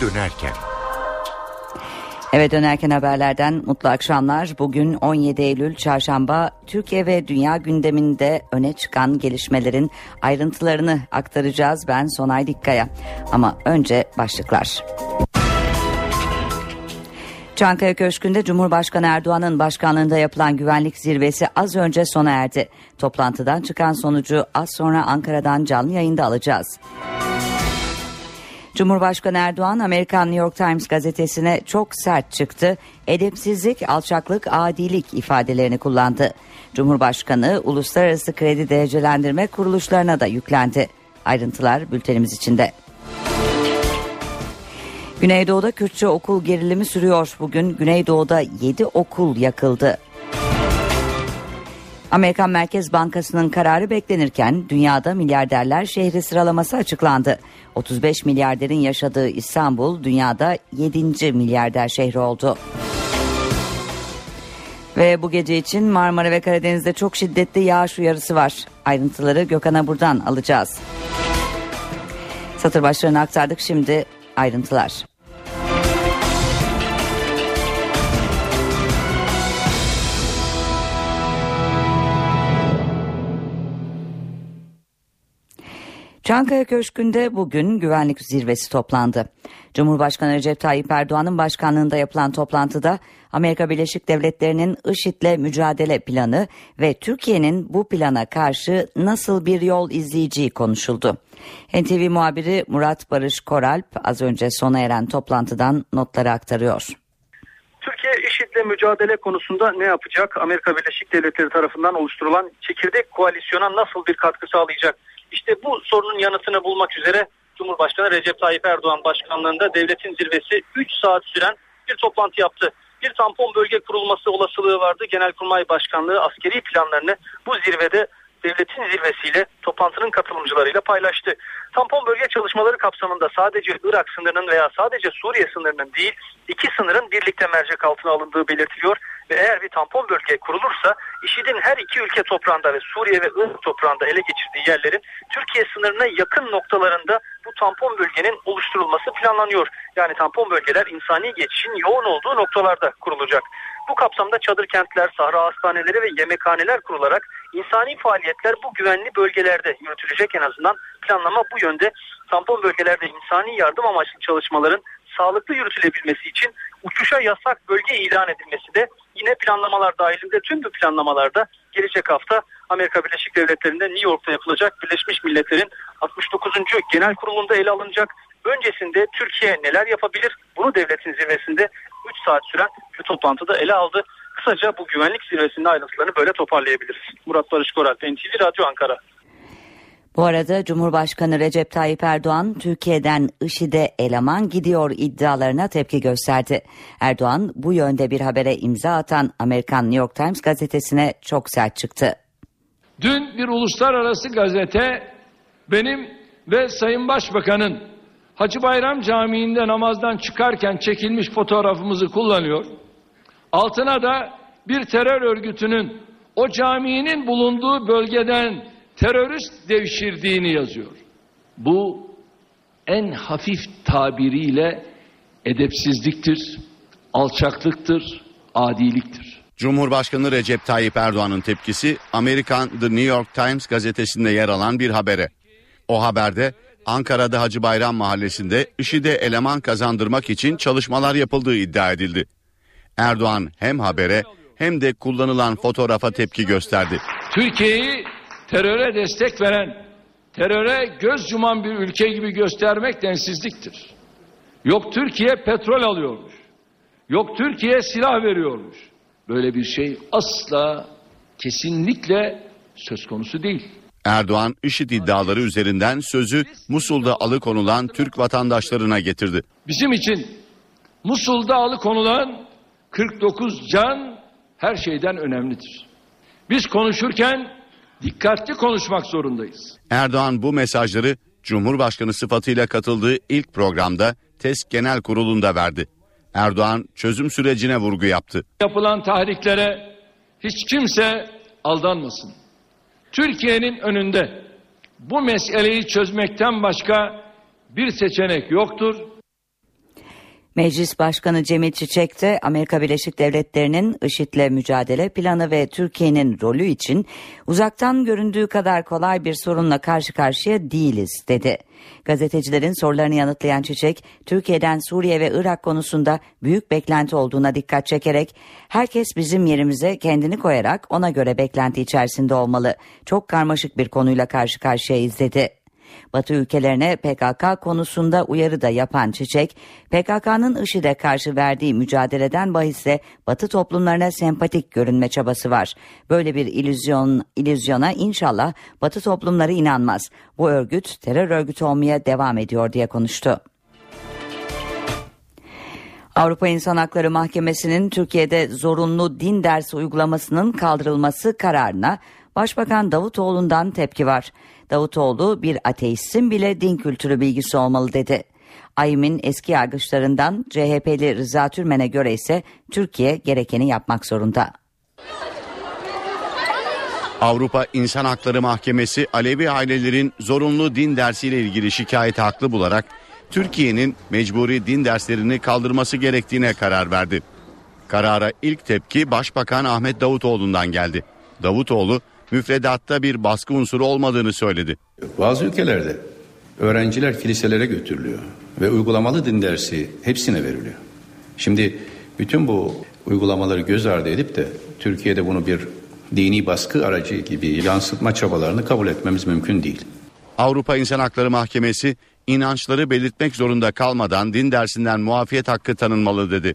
Dönerken. Eve dönerken haberlerden mutlu akşamlar. Bugün 17 Eylül Çarşamba Türkiye ve dünya gündeminde öne çıkan gelişmelerin ayrıntılarını aktaracağız. Ben Sonay Dikkaya. Ama önce başlıklar. Çankaya Köşkü'nde Cumhurbaşkanı Erdoğan'ın başkanlığında yapılan güvenlik zirvesi az önce sona erdi. Toplantıdan çıkan sonucu az sonra Ankara'dan canlı yayında alacağız. Cumhurbaşkanı Erdoğan Amerikan New York Times gazetesine çok sert çıktı. Edepsizlik, alçaklık, adilik ifadelerini kullandı. Cumhurbaşkanı uluslararası kredi derecelendirme kuruluşlarına da yüklendi. Ayrıntılar bültenimiz içinde. Güneydoğu'da Kürtçe okul gerilimi sürüyor. Bugün Güneydoğu'da 7 okul yakıldı. Amerikan Merkez Bankası'nın kararı beklenirken dünyada milyarderler şehri sıralaması açıklandı. 35 milyarderin yaşadığı İstanbul dünyada 7. milyarder şehri oldu. Ve bu gece için Marmara ve Karadeniz'de çok şiddetli yağış uyarısı var. Ayrıntıları Gökhan'a buradan alacağız. Satır başlarını aktardık şimdi ayrıntılar. Çankaya Köşkü'nde bugün güvenlik zirvesi toplandı. Cumhurbaşkanı Recep Tayyip Erdoğan'ın başkanlığında yapılan toplantıda Amerika Birleşik Devletleri'nin IŞİD'le mücadele planı ve Türkiye'nin bu plana karşı nasıl bir yol izleyeceği konuşuldu. NTV muhabiri Murat Barış Koralp az önce sona eren toplantıdan notları aktarıyor. Türkiye IŞİD'le mücadele konusunda ne yapacak? Amerika Birleşik Devletleri tarafından oluşturulan çekirdek koalisyona nasıl bir katkı sağlayacak? İşte bu sorunun yanıtını bulmak üzere Cumhurbaşkanı Recep Tayyip Erdoğan başkanlığında devletin zirvesi 3 saat süren bir toplantı yaptı. Bir tampon bölge kurulması olasılığı vardı. Genelkurmay Başkanlığı askeri planlarını bu zirvede devletin zirvesiyle toplantının katılımcılarıyla paylaştı. Tampon bölge çalışmaları kapsamında sadece Irak sınırının veya sadece Suriye sınırının değil iki sınırın birlikte mercek altına alındığı belirtiliyor ve eğer bir tampon bölge kurulursa IŞİD'in her iki ülke toprağında ve Suriye ve Irak toprağında ele geçirdiği yerlerin Türkiye sınırına yakın noktalarında bu tampon bölgenin oluşturulması planlanıyor. Yani tampon bölgeler insani geçişin yoğun olduğu noktalarda kurulacak. Bu kapsamda çadır kentler, sahra hastaneleri ve yemekhaneler kurularak insani faaliyetler bu güvenli bölgelerde yürütülecek en azından planlama bu yönde. Tampon bölgelerde insani yardım amaçlı çalışmaların sağlıklı yürütülebilmesi için uçuşa yasak bölge ilan edilmesi de yine planlamalar dahilinde tüm bu planlamalarda gelecek hafta Amerika Birleşik Devletleri'nde New York'ta yapılacak Birleşmiş Milletler'in 69. Genel Kurulu'nda ele alınacak. Öncesinde Türkiye neler yapabilir? Bunu devletin zirvesinde 3 saat süren bir toplantıda ele aldı. Kısaca bu güvenlik zirvesinin ayrıntılarını böyle toparlayabiliriz. Murat Barış Koral, NTV Radyo Ankara. Bu arada Cumhurbaşkanı Recep Tayyip Erdoğan Türkiye'den IŞİD'e eleman gidiyor iddialarına tepki gösterdi. Erdoğan bu yönde bir habere imza atan Amerikan New York Times gazetesine çok sert çıktı. Dün bir uluslararası gazete benim ve Sayın Başbakan'ın Hacı Bayram Camii'nde namazdan çıkarken çekilmiş fotoğrafımızı kullanıyor. Altına da bir terör örgütünün o caminin bulunduğu bölgeden terörist devşirdiğini yazıyor. Bu en hafif tabiriyle edepsizliktir, alçaklıktır, adiliktir. Cumhurbaşkanı Recep Tayyip Erdoğan'ın tepkisi Amerikan The New York Times gazetesinde yer alan bir habere. O haberde Ankara'da Hacı Bayram Mahallesi'nde IŞİD'e eleman kazandırmak için çalışmalar yapıldığı iddia edildi. Erdoğan hem habere hem de kullanılan fotoğrafa tepki gösterdi. Türkiye'yi teröre destek veren, teröre göz yuman bir ülke gibi göstermek densizliktir. Yok Türkiye petrol alıyormuş. Yok Türkiye silah veriyormuş. Böyle bir şey asla kesinlikle söz konusu değil. Erdoğan IŞİD iddiaları üzerinden sözü Musul'da alıkonulan Türk vatandaşlarına getirdi. Bizim için Musul'da alıkonulan 49 can her şeyden önemlidir. Biz konuşurken dikkatli konuşmak zorundayız. Erdoğan bu mesajları Cumhurbaşkanı sıfatıyla katıldığı ilk programda TESK Genel Kurulu'nda verdi. Erdoğan çözüm sürecine vurgu yaptı. Yapılan tahriklere hiç kimse aldanmasın. Türkiye'nin önünde bu meseleyi çözmekten başka bir seçenek yoktur. Meclis Başkanı Cemil Çiçek de Amerika Birleşik Devletleri'nin IŞİD'le mücadele planı ve Türkiye'nin rolü için uzaktan göründüğü kadar kolay bir sorunla karşı karşıya değiliz dedi. Gazetecilerin sorularını yanıtlayan Çiçek, Türkiye'den Suriye ve Irak konusunda büyük beklenti olduğuna dikkat çekerek herkes bizim yerimize kendini koyarak ona göre beklenti içerisinde olmalı. Çok karmaşık bir konuyla karşı karşıyayız dedi. Batı ülkelerine PKK konusunda uyarı da yapan Çiçek, PKK'nın IŞİD'e karşı verdiği mücadeleden bahisse Batı toplumlarına sempatik görünme çabası var. Böyle bir illüzyon, illüzyona inşallah Batı toplumları inanmaz. Bu örgüt terör örgütü olmaya devam ediyor diye konuştu. Avrupa İnsan Hakları Mahkemesi'nin Türkiye'de zorunlu din dersi uygulamasının kaldırılması kararına Başbakan Davutoğlu'ndan tepki var. Davutoğlu bir ateistin bile din kültürü bilgisi olmalı dedi. AYİM'in eski yargıçlarından CHP'li Rıza Türmen'e göre ise Türkiye gerekeni yapmak zorunda. Avrupa İnsan Hakları Mahkemesi Alevi ailelerin zorunlu din dersiyle ilgili şikayeti haklı bularak Türkiye'nin mecburi din derslerini kaldırması gerektiğine karar verdi. Karara ilk tepki Başbakan Ahmet Davutoğlu'ndan geldi. Davutoğlu müfredatta bir baskı unsuru olmadığını söyledi. Bazı ülkelerde öğrenciler kiliselere götürülüyor ve uygulamalı din dersi hepsine veriliyor. Şimdi bütün bu uygulamaları göz ardı edip de Türkiye'de bunu bir dini baskı aracı gibi yansıtma çabalarını kabul etmemiz mümkün değil. Avrupa İnsan Hakları Mahkemesi inançları belirtmek zorunda kalmadan din dersinden muafiyet hakkı tanınmalı dedi.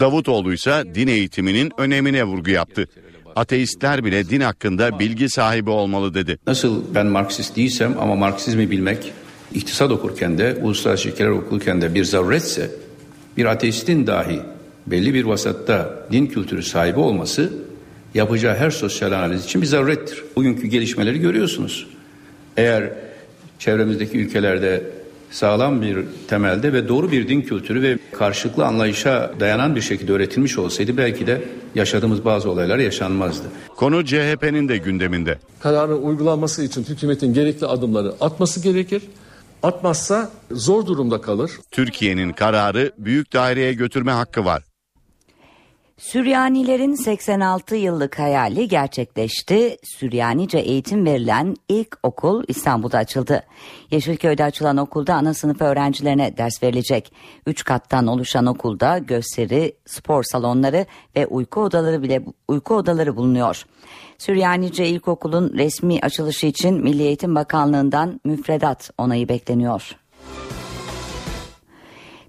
Davutoğlu ise din eğitiminin önemine vurgu yaptı. Ateistler bile din hakkında bilgi sahibi olmalı dedi. Nasıl ben Marksist değilsem ama Marksizmi bilmek iktisat okurken de uluslararası ilişkiler okurken de bir zaruretse bir ateistin dahi belli bir vasatta din kültürü sahibi olması yapacağı her sosyal analiz için bir zarurettir. Bugünkü gelişmeleri görüyorsunuz. Eğer çevremizdeki ülkelerde sağlam bir temelde ve doğru bir din kültürü ve karşılıklı anlayışa dayanan bir şekilde öğretilmiş olsaydı belki de yaşadığımız bazı olaylar yaşanmazdı. Konu CHP'nin de gündeminde. Kararın uygulanması için hükümetin gerekli adımları atması gerekir. Atmazsa zor durumda kalır. Türkiye'nin kararı büyük daireye götürme hakkı var. Süryanilerin 86 yıllık hayali gerçekleşti. Süryanice eğitim verilen ilk okul İstanbul'da açıldı. Yeşilköy'de açılan okulda ana sınıf öğrencilerine ders verilecek. Üç kattan oluşan okulda gösteri, spor salonları ve uyku odaları bile uyku odaları bulunuyor. Süryanice İlkokul'un resmi açılışı için Milli Eğitim Bakanlığı'ndan müfredat onayı bekleniyor.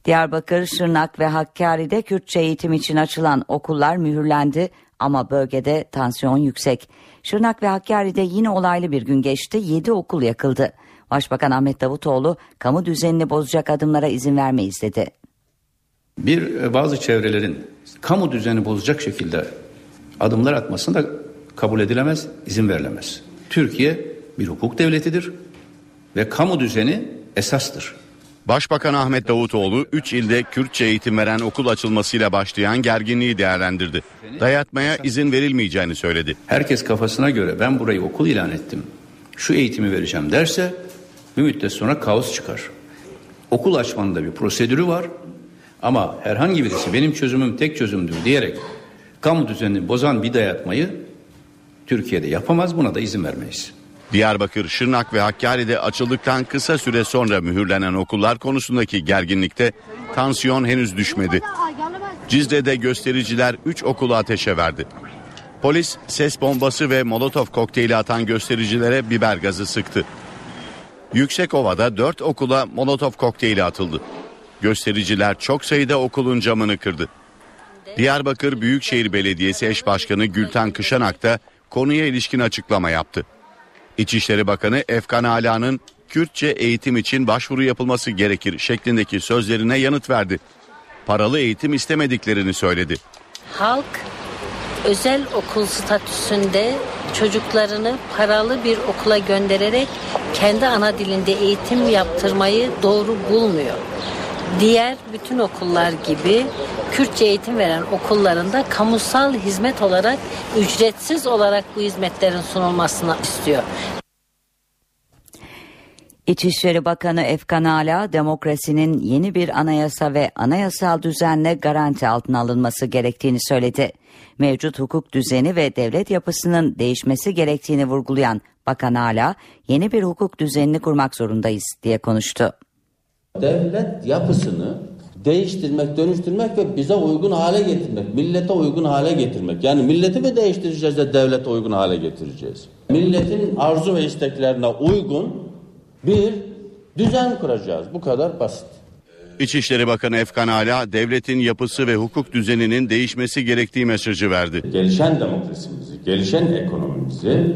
Diyarbakır, Şırnak ve Hakkari'de Kürtçe eğitim için açılan okullar mühürlendi ama bölgede tansiyon yüksek. Şırnak ve Hakkari'de yine olaylı bir gün geçti, 7 okul yakıldı. Başbakan Ahmet Davutoğlu kamu düzenini bozacak adımlara izin vermeyiz dedi. Bir e, bazı çevrelerin kamu düzeni bozacak şekilde adımlar atmasını da kabul edilemez, izin verilemez. Türkiye bir hukuk devletidir ve kamu düzeni esastır. Başbakan Ahmet Davutoğlu 3 ilde Kürtçe eğitim veren okul açılmasıyla başlayan gerginliği değerlendirdi. Dayatmaya izin verilmeyeceğini söyledi. Herkes kafasına göre ben burayı okul ilan ettim. Şu eğitimi vereceğim derse bir müddet sonra kaos çıkar. Okul açmanın da bir prosedürü var. Ama herhangi birisi benim çözümüm tek çözümdür diyerek kamu düzenini bozan bir dayatmayı Türkiye'de yapamaz buna da izin vermeyiz. Diyarbakır, Şırnak ve Hakkari'de açıldıktan kısa süre sonra mühürlenen okullar konusundaki gerginlikte tansiyon henüz düşmedi. Cizre'de göstericiler 3 okulu ateşe verdi. Polis ses bombası ve molotof kokteyli atan göstericilere biber gazı sıktı. Yüksekova'da 4 okula molotof kokteyli atıldı. Göstericiler çok sayıda okulun camını kırdı. Diyarbakır Büyükşehir Belediyesi eş başkanı Gülten Kışanak da konuya ilişkin açıklama yaptı. İçişleri Bakanı Efkan Ala'nın Kürtçe eğitim için başvuru yapılması gerekir şeklindeki sözlerine yanıt verdi. Paralı eğitim istemediklerini söyledi. Halk özel okul statüsünde çocuklarını paralı bir okula göndererek kendi ana dilinde eğitim yaptırmayı doğru bulmuyor. Diğer bütün okullar gibi Kürtçe eğitim veren okullarında kamusal hizmet olarak ücretsiz olarak bu hizmetlerin sunulmasını istiyor. İçişleri Bakanı Efkan Ala, demokrasinin yeni bir anayasa ve anayasal düzenle garanti altına alınması gerektiğini söyledi. Mevcut hukuk düzeni ve devlet yapısının değişmesi gerektiğini vurgulayan Bakan Ala, yeni bir hukuk düzenini kurmak zorundayız diye konuştu. Devlet yapısını değiştirmek, dönüştürmek ve bize uygun hale getirmek, millete uygun hale getirmek. Yani milleti mi değiştireceğiz de devlete uygun hale getireceğiz? Milletin arzu ve isteklerine uygun bir düzen kuracağız. Bu kadar basit. İçişleri Bakanı Efkan Ala devletin yapısı ve hukuk düzeninin değişmesi gerektiği mesajı verdi. Gelişen demokrasimizi, gelişen ekonomimizi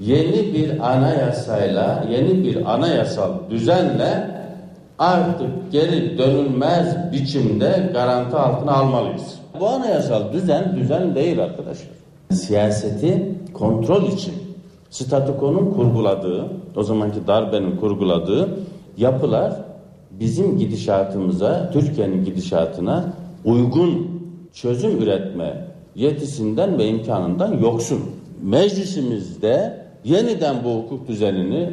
yeni bir anayasayla, yeni bir anayasal düzenle artık geri dönülmez biçimde garanti altına almalıyız. Bu anayasal düzen düzen değil arkadaşlar. Siyaseti kontrol için statükonun kurguladığı, o zamanki darbenin kurguladığı yapılar bizim gidişatımıza, Türkiye'nin gidişatına uygun çözüm üretme yetisinden ve imkanından yoksun. Meclisimizde yeniden bu hukuk düzenini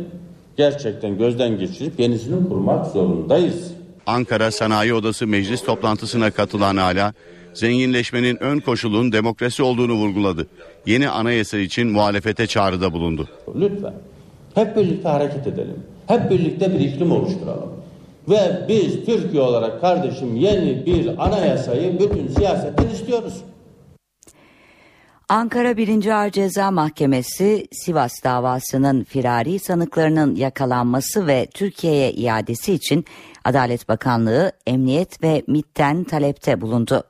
gerçekten gözden geçirip yenisini kurmak zorundayız. Ankara Sanayi Odası meclis toplantısına katılan Ala, zenginleşmenin ön koşulun demokrasi olduğunu vurguladı. Yeni anayasa için muhalefete çağrıda bulundu. Lütfen hep birlikte hareket edelim. Hep birlikte bir iklim oluşturalım. Ve biz Türkiye olarak kardeşim yeni bir anayasayı bütün siyasetten istiyoruz. Ankara 1. Ağır Ceza Mahkemesi Sivas davasının firari sanıklarının yakalanması ve Türkiye'ye iadesi için Adalet Bakanlığı, Emniyet ve MİT'ten talepte bulundu.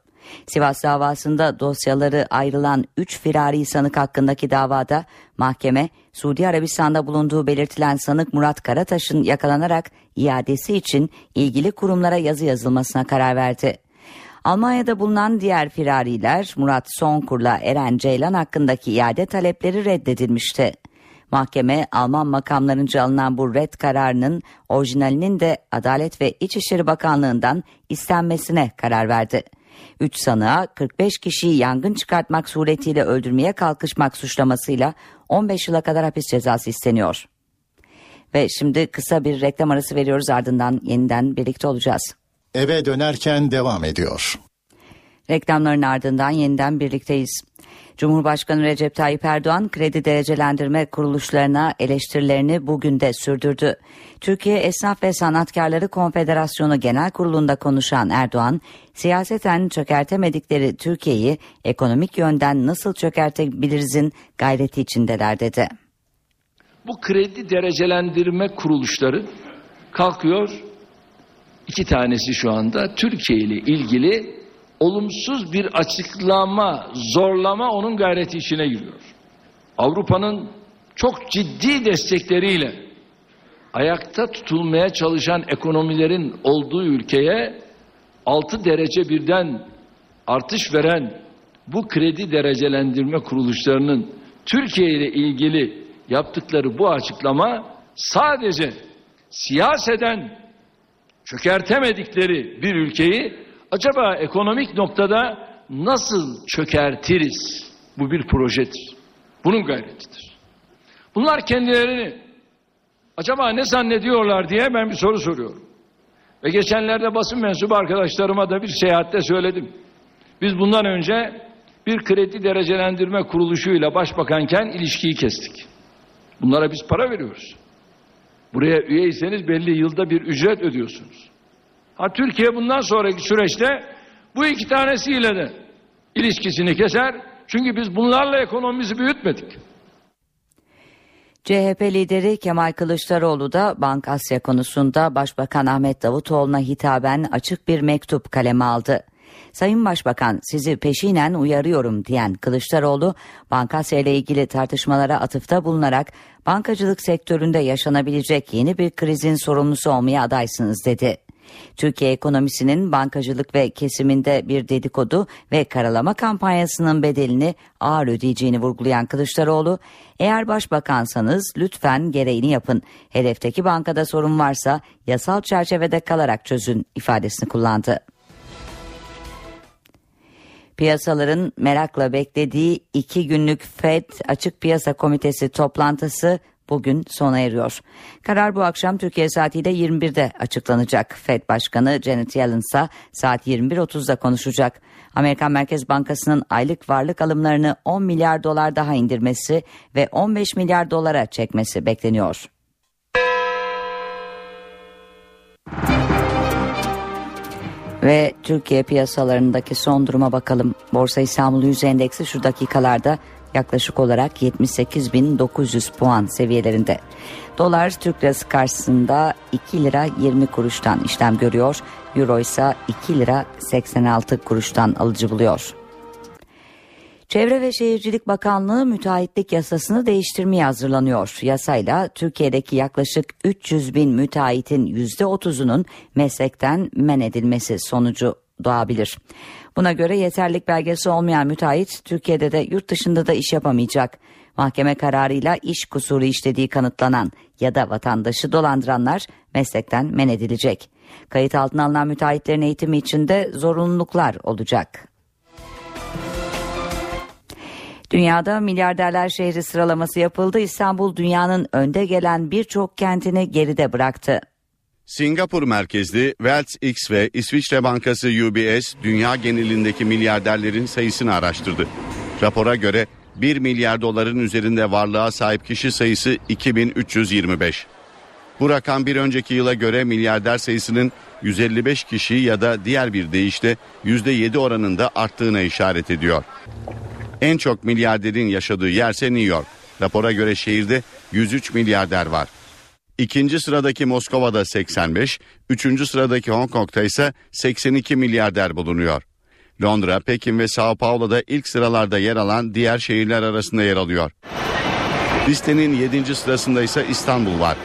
Sivas davasında dosyaları ayrılan 3 firari sanık hakkındaki davada mahkeme Suudi Arabistan'da bulunduğu belirtilen sanık Murat Karataş'ın yakalanarak iadesi için ilgili kurumlara yazı yazılmasına karar verdi. Almanya'da bulunan diğer firariler Murat Sonkur'la Eren Ceylan hakkındaki iade talepleri reddedilmişti. Mahkeme Alman makamlarınca alınan bu red kararının orijinalinin de Adalet ve İçişleri Bakanlığı'ndan istenmesine karar verdi. 3 sanığa 45 kişiyi yangın çıkartmak suretiyle öldürmeye kalkışmak suçlamasıyla 15 yıla kadar hapis cezası isteniyor. Ve şimdi kısa bir reklam arası veriyoruz ardından yeniden birlikte olacağız. Eve dönerken devam ediyor. Reklamların ardından yeniden birlikteyiz. Cumhurbaşkanı Recep Tayyip Erdoğan kredi derecelendirme kuruluşlarına eleştirilerini bugün de sürdürdü. Türkiye Esnaf ve Sanatkarları Konfederasyonu Genel Kurulu'nda konuşan Erdoğan, siyaseten çökertemedikleri Türkiye'yi ekonomik yönden nasıl çökertebilirizin gayreti içindeler dedi. Bu kredi derecelendirme kuruluşları kalkıyor iki tanesi şu anda Türkiye ile ilgili olumsuz bir açıklama, zorlama onun gayreti içine giriyor. Avrupa'nın çok ciddi destekleriyle ayakta tutulmaya çalışan ekonomilerin olduğu ülkeye 6 derece birden artış veren bu kredi derecelendirme kuruluşlarının Türkiye ile ilgili yaptıkları bu açıklama sadece siyaseten çökertemedikleri bir ülkeyi acaba ekonomik noktada nasıl çökertiriz? Bu bir projedir. Bunun gayretidir. Bunlar kendilerini acaba ne zannediyorlar diye ben bir soru soruyorum. Ve geçenlerde basın mensubu arkadaşlarıma da bir seyahatte söyledim. Biz bundan önce bir kredi derecelendirme kuruluşuyla başbakanken ilişkiyi kestik. Bunlara biz para veriyoruz. Buraya üyeyseniz belli yılda bir ücret ödüyorsunuz. Ha Türkiye bundan sonraki süreçte bu iki tanesiyle de ilişkisini keser. Çünkü biz bunlarla ekonomimizi büyütmedik. CHP lideri Kemal Kılıçdaroğlu da Bank Asya konusunda Başbakan Ahmet Davutoğlu'na hitaben açık bir mektup kaleme aldı. Sayın Başbakan sizi peşinen uyarıyorum diyen Kılıçdaroğlu Bankasya ile ilgili tartışmalara atıfta bulunarak bankacılık sektöründe yaşanabilecek yeni bir krizin sorumlusu olmaya adaysınız dedi. Türkiye ekonomisinin bankacılık ve kesiminde bir dedikodu ve karalama kampanyasının bedelini ağır ödeyeceğini vurgulayan Kılıçdaroğlu, eğer başbakansanız lütfen gereğini yapın. Hedefteki bankada sorun varsa yasal çerçevede kalarak çözün ifadesini kullandı. Piyasaların merakla beklediği iki günlük FED Açık Piyasa Komitesi toplantısı bugün sona eriyor. Karar bu akşam Türkiye saatiyle 21'de açıklanacak. Fed Başkanı Janet Yellen ise saat 21.30'da konuşacak. Amerikan Merkez Bankası'nın aylık varlık alımlarını 10 milyar dolar daha indirmesi ve 15 milyar dolara çekmesi bekleniyor. Ve Türkiye piyasalarındaki son duruma bakalım. Borsa İstanbul Yüz Endeksi şu dakikalarda yaklaşık olarak 78.900 puan seviyelerinde. Dolar Türk Lirası karşısında 2 lira 20 kuruştan işlem görüyor. Euro ise 2 lira 86 kuruştan alıcı buluyor. Çevre ve Şehircilik Bakanlığı müteahhitlik yasasını değiştirmeye hazırlanıyor. Yasayla Türkiye'deki yaklaşık 300 bin müteahhitin %30'unun meslekten men edilmesi sonucu doğabilir. Buna göre yeterlik belgesi olmayan müteahhit Türkiye'de de yurt dışında da iş yapamayacak. Mahkeme kararıyla iş kusuru işlediği kanıtlanan ya da vatandaşı dolandıranlar meslekten men edilecek. Kayıt altına alınan müteahhitlerin eğitimi için de zorunluluklar olacak. Dünyada milyarderler şehri sıralaması yapıldı. İstanbul dünyanın önde gelen birçok kentini geride bıraktı. Singapur merkezli Wealth X ve İsviçre Bankası UBS dünya genelindeki milyarderlerin sayısını araştırdı. Rapora göre 1 milyar doların üzerinde varlığa sahip kişi sayısı 2325. Bu rakam bir önceki yıla göre milyarder sayısının 155 kişi ya da diğer bir deyişle %7 oranında arttığına işaret ediyor. En çok milyarderin yaşadığı yerse New York. Rapora göre şehirde 103 milyarder var. İkinci sıradaki Moskova'da 85, üçüncü sıradaki Hong Kong'ta ise 82 milyarder bulunuyor. Londra, Pekin ve Sao Paulo'da ilk sıralarda yer alan diğer şehirler arasında yer alıyor. Listenin 7. sırasında ise İstanbul var.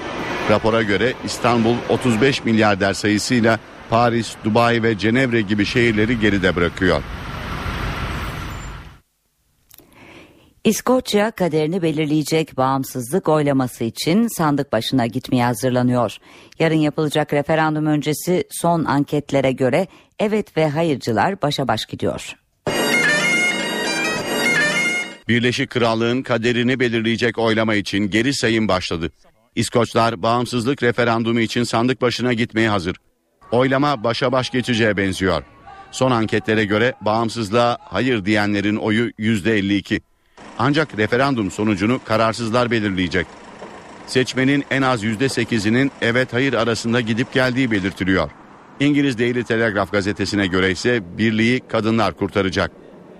Rapora göre İstanbul 35 milyarder sayısıyla Paris, Dubai ve Cenevre gibi şehirleri geride bırakıyor. İskoçya kaderini belirleyecek bağımsızlık oylaması için sandık başına gitmeye hazırlanıyor. Yarın yapılacak referandum öncesi son anketlere göre evet ve hayırcılar başa baş gidiyor. Birleşik Krallığın kaderini belirleyecek oylama için geri sayım başladı. İskoçlar bağımsızlık referandumu için sandık başına gitmeye hazır. Oylama başa baş geçeceğe benziyor. Son anketlere göre bağımsızlığa hayır diyenlerin oyu %52. Ancak referandum sonucunu kararsızlar belirleyecek. Seçmenin en az %8'inin evet hayır arasında gidip geldiği belirtiliyor. İngiliz Daily Telegraph gazetesine göre ise birliği kadınlar kurtaracak.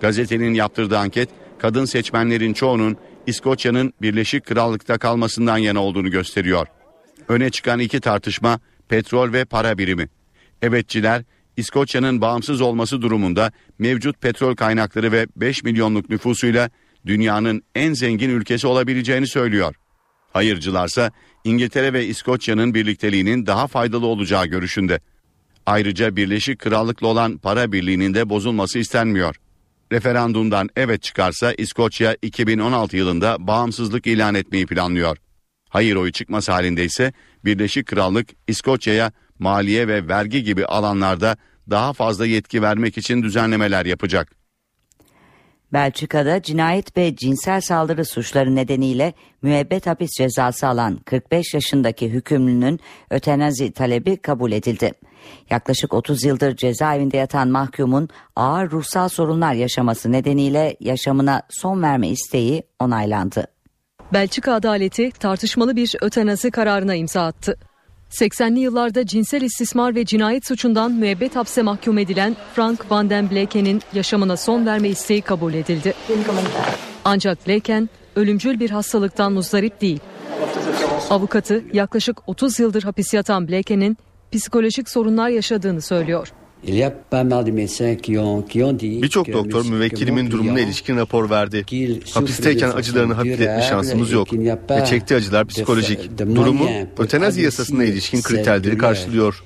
Gazetenin yaptırdığı anket kadın seçmenlerin çoğunun İskoçya'nın Birleşik Krallık'ta kalmasından yana olduğunu gösteriyor. Öne çıkan iki tartışma petrol ve para birimi. Evetçiler İskoçya'nın bağımsız olması durumunda mevcut petrol kaynakları ve 5 milyonluk nüfusuyla dünyanın en zengin ülkesi olabileceğini söylüyor. Hayırcılarsa İngiltere ve İskoçya'nın birlikteliğinin daha faydalı olacağı görüşünde. Ayrıca Birleşik Krallık'la olan para birliğinin de bozulması istenmiyor. Referandumdan evet çıkarsa İskoçya 2016 yılında bağımsızlık ilan etmeyi planlıyor. Hayır oyu çıkması halinde ise Birleşik Krallık İskoçya'ya maliye ve vergi gibi alanlarda daha fazla yetki vermek için düzenlemeler yapacak. Belçika'da cinayet ve cinsel saldırı suçları nedeniyle müebbet hapis cezası alan 45 yaşındaki hükümlünün ötenazi talebi kabul edildi. Yaklaşık 30 yıldır cezaevinde yatan mahkumun ağır ruhsal sorunlar yaşaması nedeniyle yaşamına son verme isteği onaylandı. Belçika adaleti tartışmalı bir ötenazi kararına imza attı. 80'li yıllarda cinsel istismar ve cinayet suçundan müebbet hapse mahkum edilen Frank Van den Bleken'in yaşamına son verme isteği kabul edildi. Ancak Bleken ölümcül bir hastalıktan muzdarip değil. Avukatı yaklaşık 30 yıldır hapis yatan Bleken'in psikolojik sorunlar yaşadığını söylüyor. Birçok doktor müvekkilimin durumuna ilişkin rapor verdi. Hapisteyken acılarını hafifletme şansımız yok ve çektiği acılar psikolojik. Durumu ötenazi yasasına ilişkin kriterleri karşılıyor.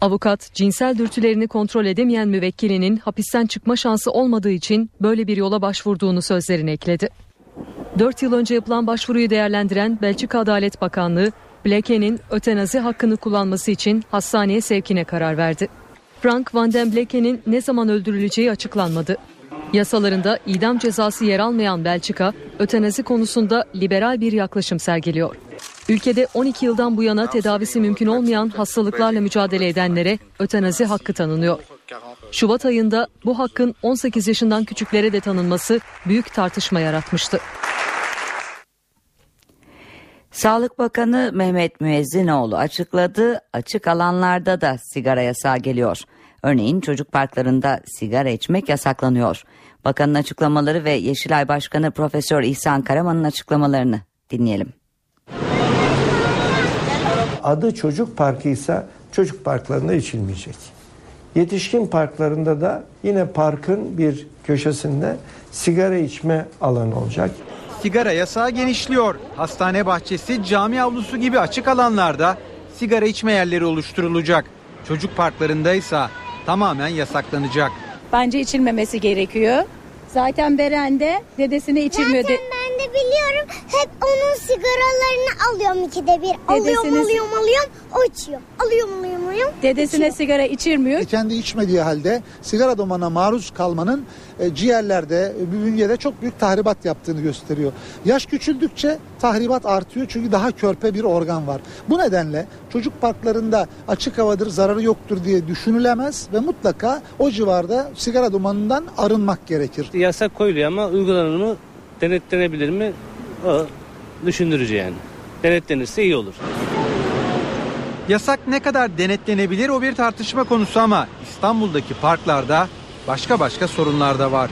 Avukat cinsel dürtülerini kontrol edemeyen müvekkilinin hapisten çıkma şansı olmadığı için böyle bir yola başvurduğunu sözlerine ekledi. 4 yıl önce yapılan başvuruyu değerlendiren Belçika Adalet Bakanlığı Bleke'nin ötenazi hakkını kullanması için hastaneye sevkine karar verdi. Frank Van den Bleke'nin ne zaman öldürüleceği açıklanmadı. Yasalarında idam cezası yer almayan Belçika, ötenazi konusunda liberal bir yaklaşım sergiliyor. Ülkede 12 yıldan bu yana tedavisi mümkün olmayan hastalıklarla mücadele edenlere ötenazi hakkı tanınıyor. Şubat ayında bu hakkın 18 yaşından küçüklere de tanınması büyük tartışma yaratmıştı. Sağlık Bakanı Mehmet Müezzinoğlu açıkladı, açık alanlarda da sigara yasağı geliyor. Örneğin çocuk parklarında sigara içmek yasaklanıyor. Bakanın açıklamaları ve Yeşilay Başkanı Profesör İhsan Karaman'ın açıklamalarını dinleyelim. Adı çocuk parkı ise çocuk parklarında içilmeyecek. Yetişkin parklarında da yine parkın bir köşesinde sigara içme alanı olacak. Sigara yasağı genişliyor. Hastane bahçesi, cami avlusu gibi açık alanlarda sigara içme yerleri oluşturulacak. Çocuk parklarında ise tamamen yasaklanacak. Bence içilmemesi gerekiyor. Zaten Beren de dedesini içirmiyor. Zaten ben de biliyorum. Hep onun sigaralarını alıyorum ikide bir. Alıyorum, alıyorum, alıyorum. O içiyor. Alıyorum, alıyorum, alıyorum. Dedesine içiyor. sigara içirmiyor. kendi içmediği halde sigara dumanına maruz kalmanın e, ciğerlerde, e, bünyede çok büyük tahribat yaptığını gösteriyor. Yaş küçüldükçe tahribat artıyor çünkü daha körpe bir organ var. Bu nedenle çocuk parklarında açık havadır, zararı yoktur diye düşünülemez ve mutlaka o civarda sigara dumanından arınmak gerekir. Yasak koyuluyor ama uygulanır mı, denetlenebilir mi? O düşündürücü yani. Denetlenirse iyi olur. Yasak ne kadar denetlenebilir o bir tartışma konusu ama İstanbul'daki parklarda başka başka sorunlar da var.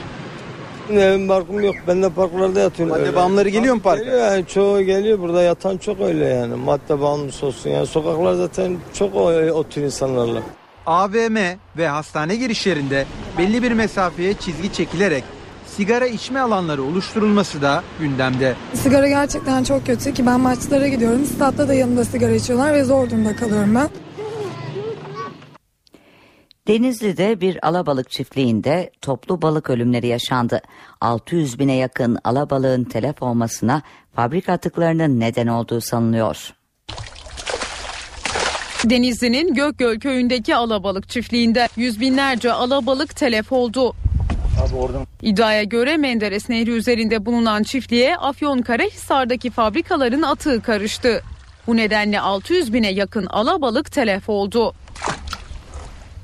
Evim parkım yok. Ben de parklarda yatıyorum. Madde öyle. bağımlıları geliyor mu parka? Geliyor yani çoğu geliyor. Burada yatan çok öyle yani. Madde bağımlısı olsun. Yani sokaklar zaten çok o, o tür insanlarla. AVM ve hastane girişlerinde belli bir mesafeye çizgi çekilerek sigara içme alanları oluşturulması da gündemde. Sigara gerçekten çok kötü ki ben maçlara gidiyorum. Statta da yanımda sigara içiyorlar ve zor durumda kalıyorum ben. Denizli'de bir alabalık çiftliğinde toplu balık ölümleri yaşandı. 600 bine yakın alabalığın telef olmasına fabrika atıklarının neden olduğu sanılıyor. Denizli'nin Gökgöl köyündeki alabalık çiftliğinde yüz binlerce alabalık telef oldu. İddiaya göre Menderes Nehri üzerinde bulunan çiftliğe Afyonkarahisar'daki fabrikaların atığı karıştı. Bu nedenle 600 bine yakın alabalık telef oldu.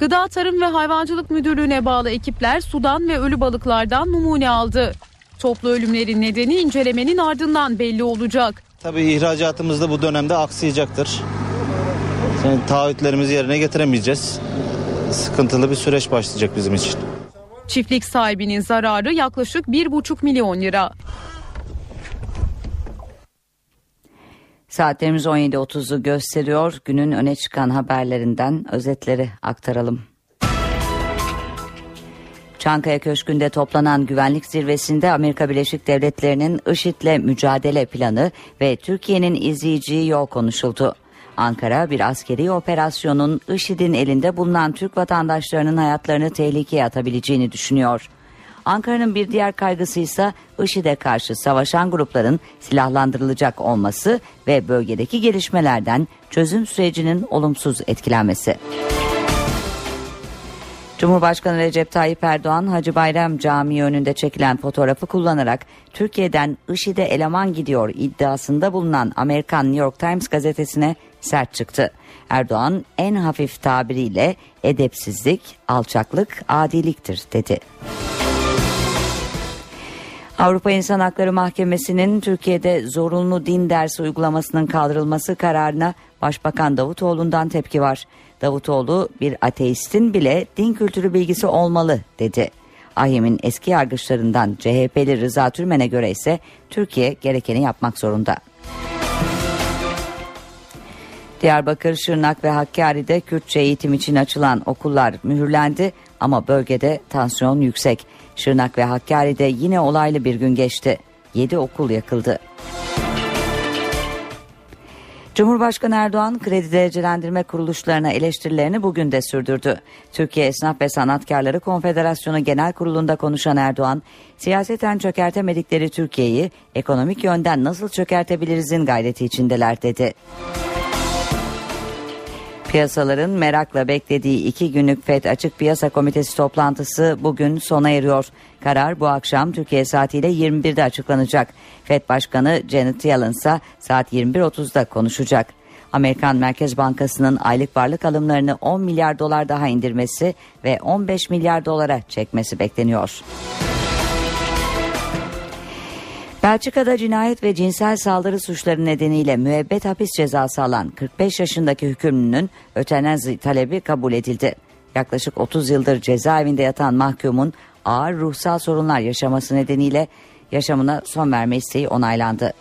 Gıda Tarım ve Hayvancılık Müdürlüğü'ne bağlı ekipler sudan ve ölü balıklardan numune aldı. Toplu ölümlerin nedeni incelemenin ardından belli olacak. Tabii ihracatımız da bu dönemde aksayacaktır. Yani taahhütlerimizi yerine getiremeyeceğiz. Sıkıntılı bir süreç başlayacak bizim için. Çiftlik sahibinin zararı yaklaşık 1,5 milyon lira. Saatlerimiz 17.30'u gösteriyor. Günün öne çıkan haberlerinden özetleri aktaralım. Çankaya Köşkü'nde toplanan güvenlik zirvesinde Amerika Birleşik Devletleri'nin IŞİD'le mücadele planı ve Türkiye'nin izleyeceği yol konuşuldu. Ankara bir askeri operasyonun IŞİD'in elinde bulunan Türk vatandaşlarının hayatlarını tehlikeye atabileceğini düşünüyor. Ankara'nın bir diğer kaygısı ise IŞİD'e karşı savaşan grupların silahlandırılacak olması ve bölgedeki gelişmelerden çözüm sürecinin olumsuz etkilenmesi. Cumhurbaşkanı Recep Tayyip Erdoğan Hacı Bayram Camii önünde çekilen fotoğrafı kullanarak Türkiye'den IŞİD'e eleman gidiyor iddiasında bulunan Amerikan New York Times gazetesine sert çıktı. Erdoğan en hafif tabiriyle edepsizlik, alçaklık, adiliktir dedi. Avrupa İnsan Hakları Mahkemesi'nin Türkiye'de zorunlu din dersi uygulamasının kaldırılması kararına Başbakan Davutoğlu'ndan tepki var. Davutoğlu bir ateistin bile din kültürü bilgisi olmalı dedi. AYEM'in eski yargıçlarından CHP'li Rıza Türmen'e göre ise Türkiye gerekeni yapmak zorunda. Diyarbakır, Şırnak ve Hakkari'de Kürtçe eğitim için açılan okullar mühürlendi ama bölgede tansiyon yüksek. Şırnak ve Hakkari'de yine olaylı bir gün geçti. 7 okul yakıldı. Cumhurbaşkanı Erdoğan kredi derecelendirme kuruluşlarına eleştirilerini bugün de sürdürdü. Türkiye Esnaf ve Sanatkarları Konfederasyonu Genel Kurulu'nda konuşan Erdoğan, siyaseten çökertemedikleri Türkiye'yi ekonomik yönden nasıl çökertebilirizin gayreti içindeler dedi. Piyasaların merakla beklediği iki günlük FED Açık Piyasa Komitesi toplantısı bugün sona eriyor. Karar bu akşam Türkiye saatiyle 21'de açıklanacak. FED Başkanı Janet Yellen ise saat 21.30'da konuşacak. Amerikan Merkez Bankası'nın aylık varlık alımlarını 10 milyar dolar daha indirmesi ve 15 milyar dolara çekmesi bekleniyor. Belçika'da cinayet ve cinsel saldırı suçları nedeniyle müebbet hapis cezası alan 45 yaşındaki hükümlünün ötenazi talebi kabul edildi. Yaklaşık 30 yıldır cezaevinde yatan mahkumun ağır ruhsal sorunlar yaşaması nedeniyle yaşamına son verme isteği onaylandı.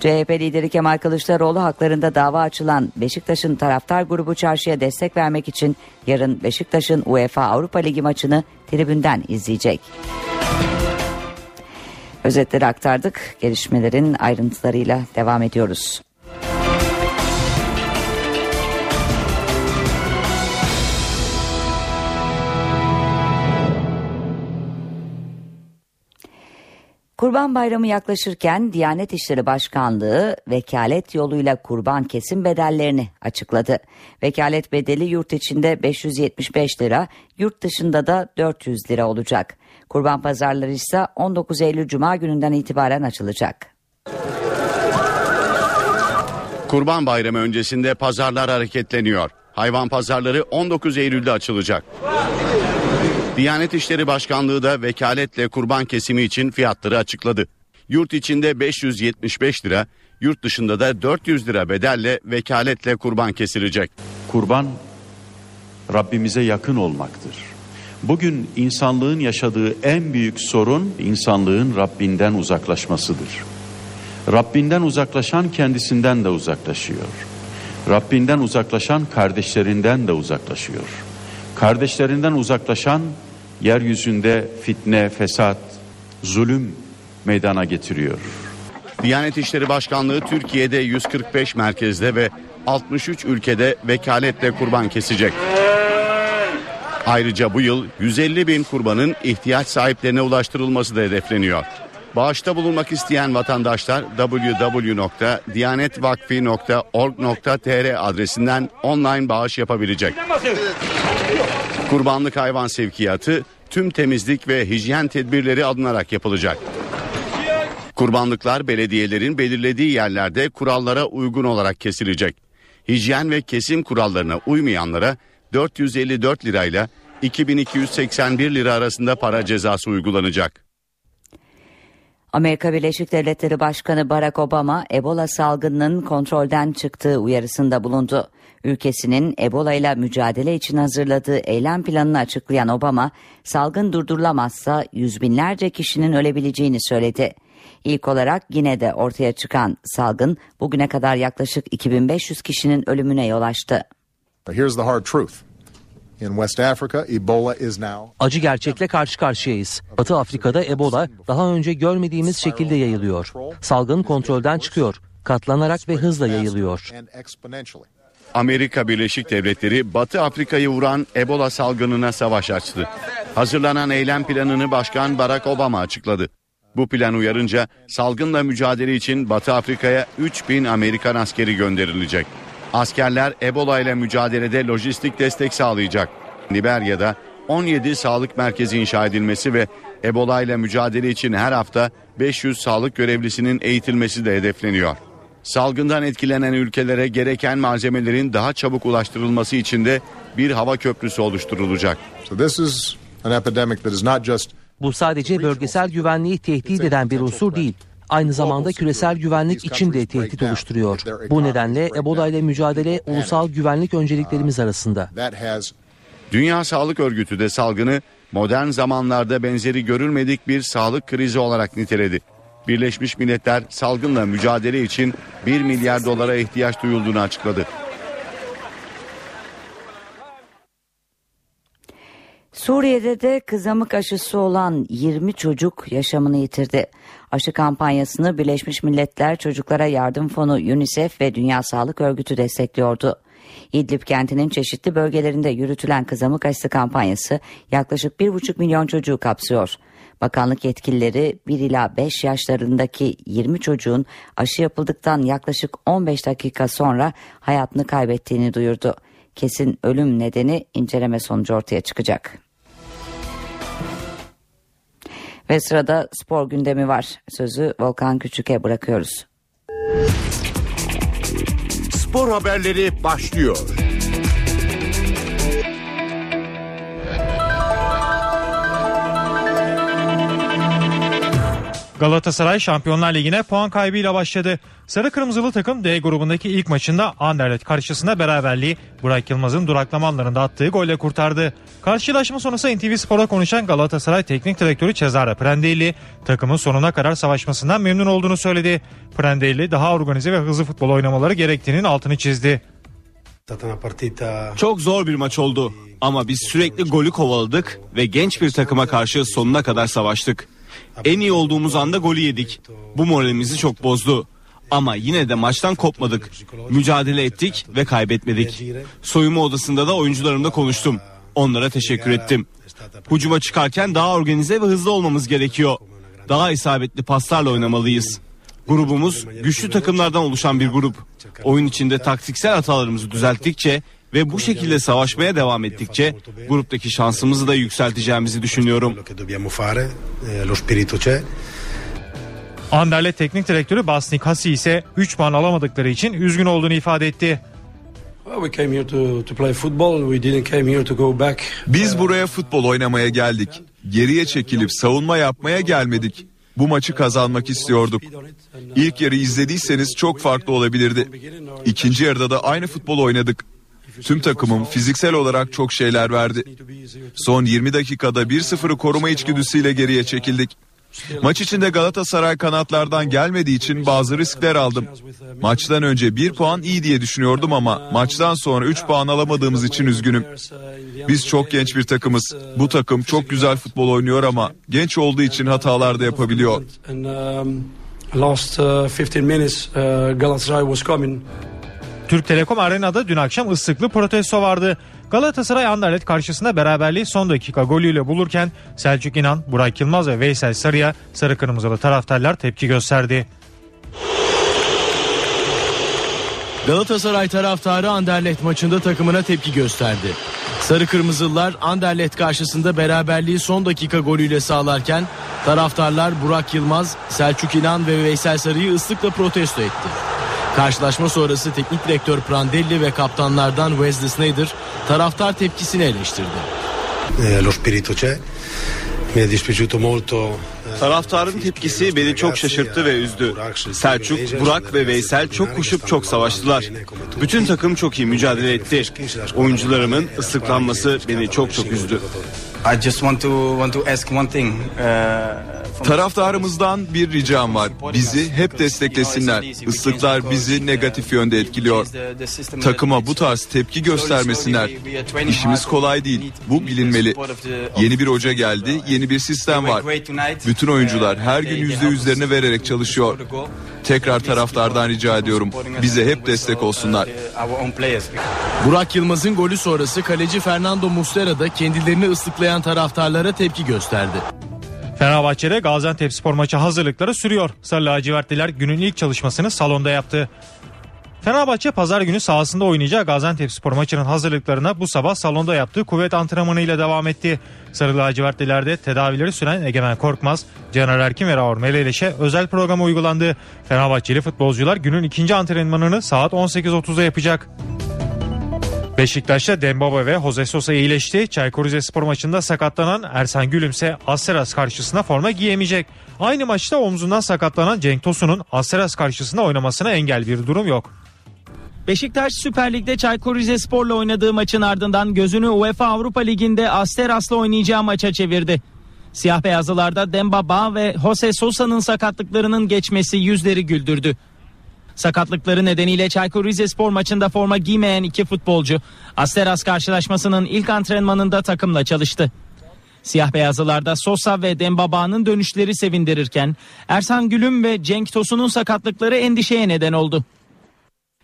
CHP lideri Kemal Kılıçdaroğlu haklarında dava açılan Beşiktaş'ın taraftar grubu çarşıya destek vermek için yarın Beşiktaş'ın UEFA Avrupa Ligi maçını tribünden izleyecek. Özetleri aktardık. Gelişmelerin ayrıntılarıyla devam ediyoruz. Kurban Bayramı yaklaşırken Diyanet İşleri Başkanlığı vekalet yoluyla kurban kesim bedellerini açıkladı. Vekalet bedeli yurt içinde 575 lira, yurt dışında da 400 lira olacak. Kurban pazarları ise 19 Eylül Cuma gününden itibaren açılacak. Kurban Bayramı öncesinde pazarlar hareketleniyor. Hayvan pazarları 19 Eylül'de açılacak. Diyanet İşleri Başkanlığı da vekaletle kurban kesimi için fiyatları açıkladı. Yurt içinde 575 lira, yurt dışında da 400 lira bedelle vekaletle kurban kesilecek. Kurban Rabbimize yakın olmaktır. Bugün insanlığın yaşadığı en büyük sorun insanlığın Rabbinden uzaklaşmasıdır. Rabbinden uzaklaşan kendisinden de uzaklaşıyor. Rabbinden uzaklaşan kardeşlerinden de uzaklaşıyor. Kardeşlerinden uzaklaşan yeryüzünde fitne, fesat, zulüm meydana getiriyor. Diyanet İşleri Başkanlığı Türkiye'de 145 merkezde ve 63 ülkede vekaletle kurban kesecek. Ayrıca bu yıl 150 bin kurbanın ihtiyaç sahiplerine ulaştırılması da hedefleniyor. Bağışta bulunmak isteyen vatandaşlar www.diyanetvakfi.org.tr adresinden online bağış yapabilecek. Kurbanlık hayvan sevkiyatı tüm temizlik ve hijyen tedbirleri alınarak yapılacak. Kurbanlıklar belediyelerin belirlediği yerlerde kurallara uygun olarak kesilecek. Hijyen ve kesim kurallarına uymayanlara 454 lirayla 2281 lira arasında para cezası uygulanacak. Amerika Birleşik Devletleri Başkanı Barack Obama Ebola salgınının kontrolden çıktığı uyarısında bulundu. Ülkesinin Ebola ile mücadele için hazırladığı eylem planını açıklayan Obama, salgın durdurulamazsa yüz binlerce kişinin ölebileceğini söyledi. İlk olarak yine de ortaya çıkan salgın bugüne kadar yaklaşık 2500 kişinin ölümüne yol açtı. Here's the hard truth. Acı gerçekle karşı karşıyayız. Batı Afrika'da Ebola daha önce görmediğimiz şekilde yayılıyor. Salgın kontrolden çıkıyor. Katlanarak ve hızla yayılıyor. Amerika Birleşik Devletleri Batı Afrika'yı vuran Ebola salgınına savaş açtı. Hazırlanan eylem planını Başkan Barack Obama açıkladı. Bu plan uyarınca salgınla mücadele için Batı Afrika'ya 3000 Amerikan askeri gönderilecek. Askerler Ebola ile mücadelede lojistik destek sağlayacak. Liberya'da 17 sağlık merkezi inşa edilmesi ve Ebola ile mücadele için her hafta 500 sağlık görevlisinin eğitilmesi de hedefleniyor. Salgından etkilenen ülkelere gereken malzemelerin daha çabuk ulaştırılması için de bir hava köprüsü oluşturulacak. Bu sadece bölgesel güvenliği tehdit eden bir unsur değil aynı zamanda küresel güvenlik için de tehdit oluşturuyor. Bu nedenle Ebola ile mücadele ulusal güvenlik önceliklerimiz arasında. Dünya Sağlık Örgütü de salgını modern zamanlarda benzeri görülmedik bir sağlık krizi olarak niteledi. Birleşmiş Milletler salgınla mücadele için 1 milyar dolara ihtiyaç duyulduğunu açıkladı. Suriye'de de kızamık aşısı olan 20 çocuk yaşamını yitirdi. Aşı kampanyasını Birleşmiş Milletler Çocuklara Yardım Fonu UNICEF ve Dünya Sağlık Örgütü destekliyordu. İdlib kentinin çeşitli bölgelerinde yürütülen kızamık aşısı kampanyası yaklaşık 1,5 milyon çocuğu kapsıyor. Bakanlık yetkilileri 1 ila 5 yaşlarındaki 20 çocuğun aşı yapıldıktan yaklaşık 15 dakika sonra hayatını kaybettiğini duyurdu. Kesin ölüm nedeni inceleme sonucu ortaya çıkacak. Ve sırada spor gündemi var. Sözü Volkan Küçük'e bırakıyoruz. Spor haberleri başlıyor. Galatasaray Şampiyonlar Ligi'ne puan kaybıyla başladı. Sarı Kırmızılı takım D grubundaki ilk maçında Anderlet karşısında beraberliği Burak Yılmaz'ın duraklama anlarında attığı golle kurtardı. Karşılaşma sonrası NTV Spor'a konuşan Galatasaray Teknik Direktörü Cesare Prandelli takımın sonuna kadar savaşmasından memnun olduğunu söyledi. Prandelli daha organize ve hızlı futbol oynamaları gerektiğinin altını çizdi. Çok zor bir maç oldu ama biz sürekli golü kovaladık ve genç bir takıma karşı sonuna kadar savaştık. En iyi olduğumuz anda golü yedik. Bu moralimizi çok bozdu. Ama yine de maçtan kopmadık. Mücadele ettik ve kaybetmedik. Soyunma odasında da oyuncularımla konuştum. Onlara teşekkür ettim. Hucuma çıkarken daha organize ve hızlı olmamız gerekiyor. Daha isabetli paslarla oynamalıyız. Grubumuz güçlü takımlardan oluşan bir grup. Oyun içinde taktiksel hatalarımızı düzelttikçe ve bu şekilde savaşmaya devam ettikçe gruptaki şansımızı da yükselteceğimizi düşünüyorum. Anderlet Teknik Direktörü Basnik Hasi ise 3 puan alamadıkları için üzgün olduğunu ifade etti. Biz buraya futbol oynamaya geldik. Geriye çekilip savunma yapmaya gelmedik. Bu maçı kazanmak istiyorduk. İlk yarı izlediyseniz çok farklı olabilirdi. İkinci yarıda da aynı futbol oynadık. Tüm takımım fiziksel olarak çok şeyler verdi. Son 20 dakikada 1-0'ı koruma içgüdüsüyle geriye çekildik. Maç içinde Galatasaray kanatlardan gelmediği için bazı riskler aldım. Maçtan önce bir puan iyi diye düşünüyordum ama maçtan sonra 3 puan alamadığımız için üzgünüm. Biz çok genç bir takımız. Bu takım çok güzel futbol oynuyor ama genç olduğu için hatalar da yapabiliyor. Last 15 minutes Galatasaray was coming. Türk Telekom Arena'da dün akşam ıslıklı protesto vardı. Galatasaray Anderlet karşısında beraberliği son dakika golüyle bulurken Selçuk İnan, Burak Yılmaz ve Veysel Sarı'ya sarı kırmızılı taraftarlar tepki gösterdi. Galatasaray taraftarı Anderlet maçında takımına tepki gösterdi. Sarı Kırmızılılar Anderlet karşısında beraberliği son dakika golüyle sağlarken taraftarlar Burak Yılmaz, Selçuk İnan ve Veysel Sarı'yı ıslıkla protesto etti. Karşılaşma sonrası teknik direktör Prandelli ve kaptanlardan Wesley Sneijder taraftar tepkisini eleştirdi. Eh, Taraftarın tepkisi beni çok şaşırttı ve üzdü. Selçuk, Burak ve Veysel çok koşup çok savaştılar. Bütün takım çok iyi mücadele etti. Oyuncularımın ıslıklanması beni çok çok üzdü. I just want to want to ask one thing. Uh... Taraftarımızdan bir ricam var. Bizi hep desteklesinler. Islıklar bizi negatif yönde etkiliyor. Takıma bu tarz tepki göstermesinler. İşimiz kolay değil. Bu bilinmeli. Yeni bir hoca geldi, yeni bir sistem var. Bütün oyuncular her gün yüzde yüzlerini vererek çalışıyor. Tekrar taraftardan rica ediyorum. Bize hep destek olsunlar. Burak Yılmaz'ın golü sonrası kaleci Fernando Muslera da kendilerini ıslıklayan taraftarlara tepki gösterdi. Fenerbahçe'de Gaziantep spor maçı hazırlıkları sürüyor. Sarı lacivertliler günün ilk çalışmasını salonda yaptı. Fenerbahçe pazar günü sahasında oynayacağı Gaziantep spor maçının hazırlıklarına bu sabah salonda yaptığı kuvvet antrenmanı ile devam etti. Sarı lacivertlilerde tedavileri süren Egemen Korkmaz, Caner Erkin ve Raur Meleleş'e özel program uygulandı. Fenerbahçeli futbolcular günün ikinci antrenmanını saat 18.30'da yapacak. Beşiktaş'ta Dembaba ve Jose Sosa iyileşti. Çaykur Rizespor maçında sakatlanan Ersan Gülümse Asteras karşısında forma giyemeyecek. Aynı maçta omzundan sakatlanan Cenk Tosun'un Asteras karşısında oynamasına engel bir durum yok. Beşiktaş Süper Lig'de Çaykur Rizespor'la oynadığı maçın ardından gözünü UEFA Avrupa Ligi'nde Asteras'la oynayacağı maça çevirdi. Siyah beyazlılarda Dembaba ve Jose Sosa'nın sakatlıklarının geçmesi yüzleri güldürdü. Sakatlıkları nedeniyle Çaykur Rizespor maçında forma giymeyen iki futbolcu Asteras karşılaşmasının ilk antrenmanında takımla çalıştı. Siyah beyazlılarda Sosa ve Dembaba'nın dönüşleri sevindirirken Ersan Gülüm ve Cenk Tosun'un sakatlıkları endişeye neden oldu.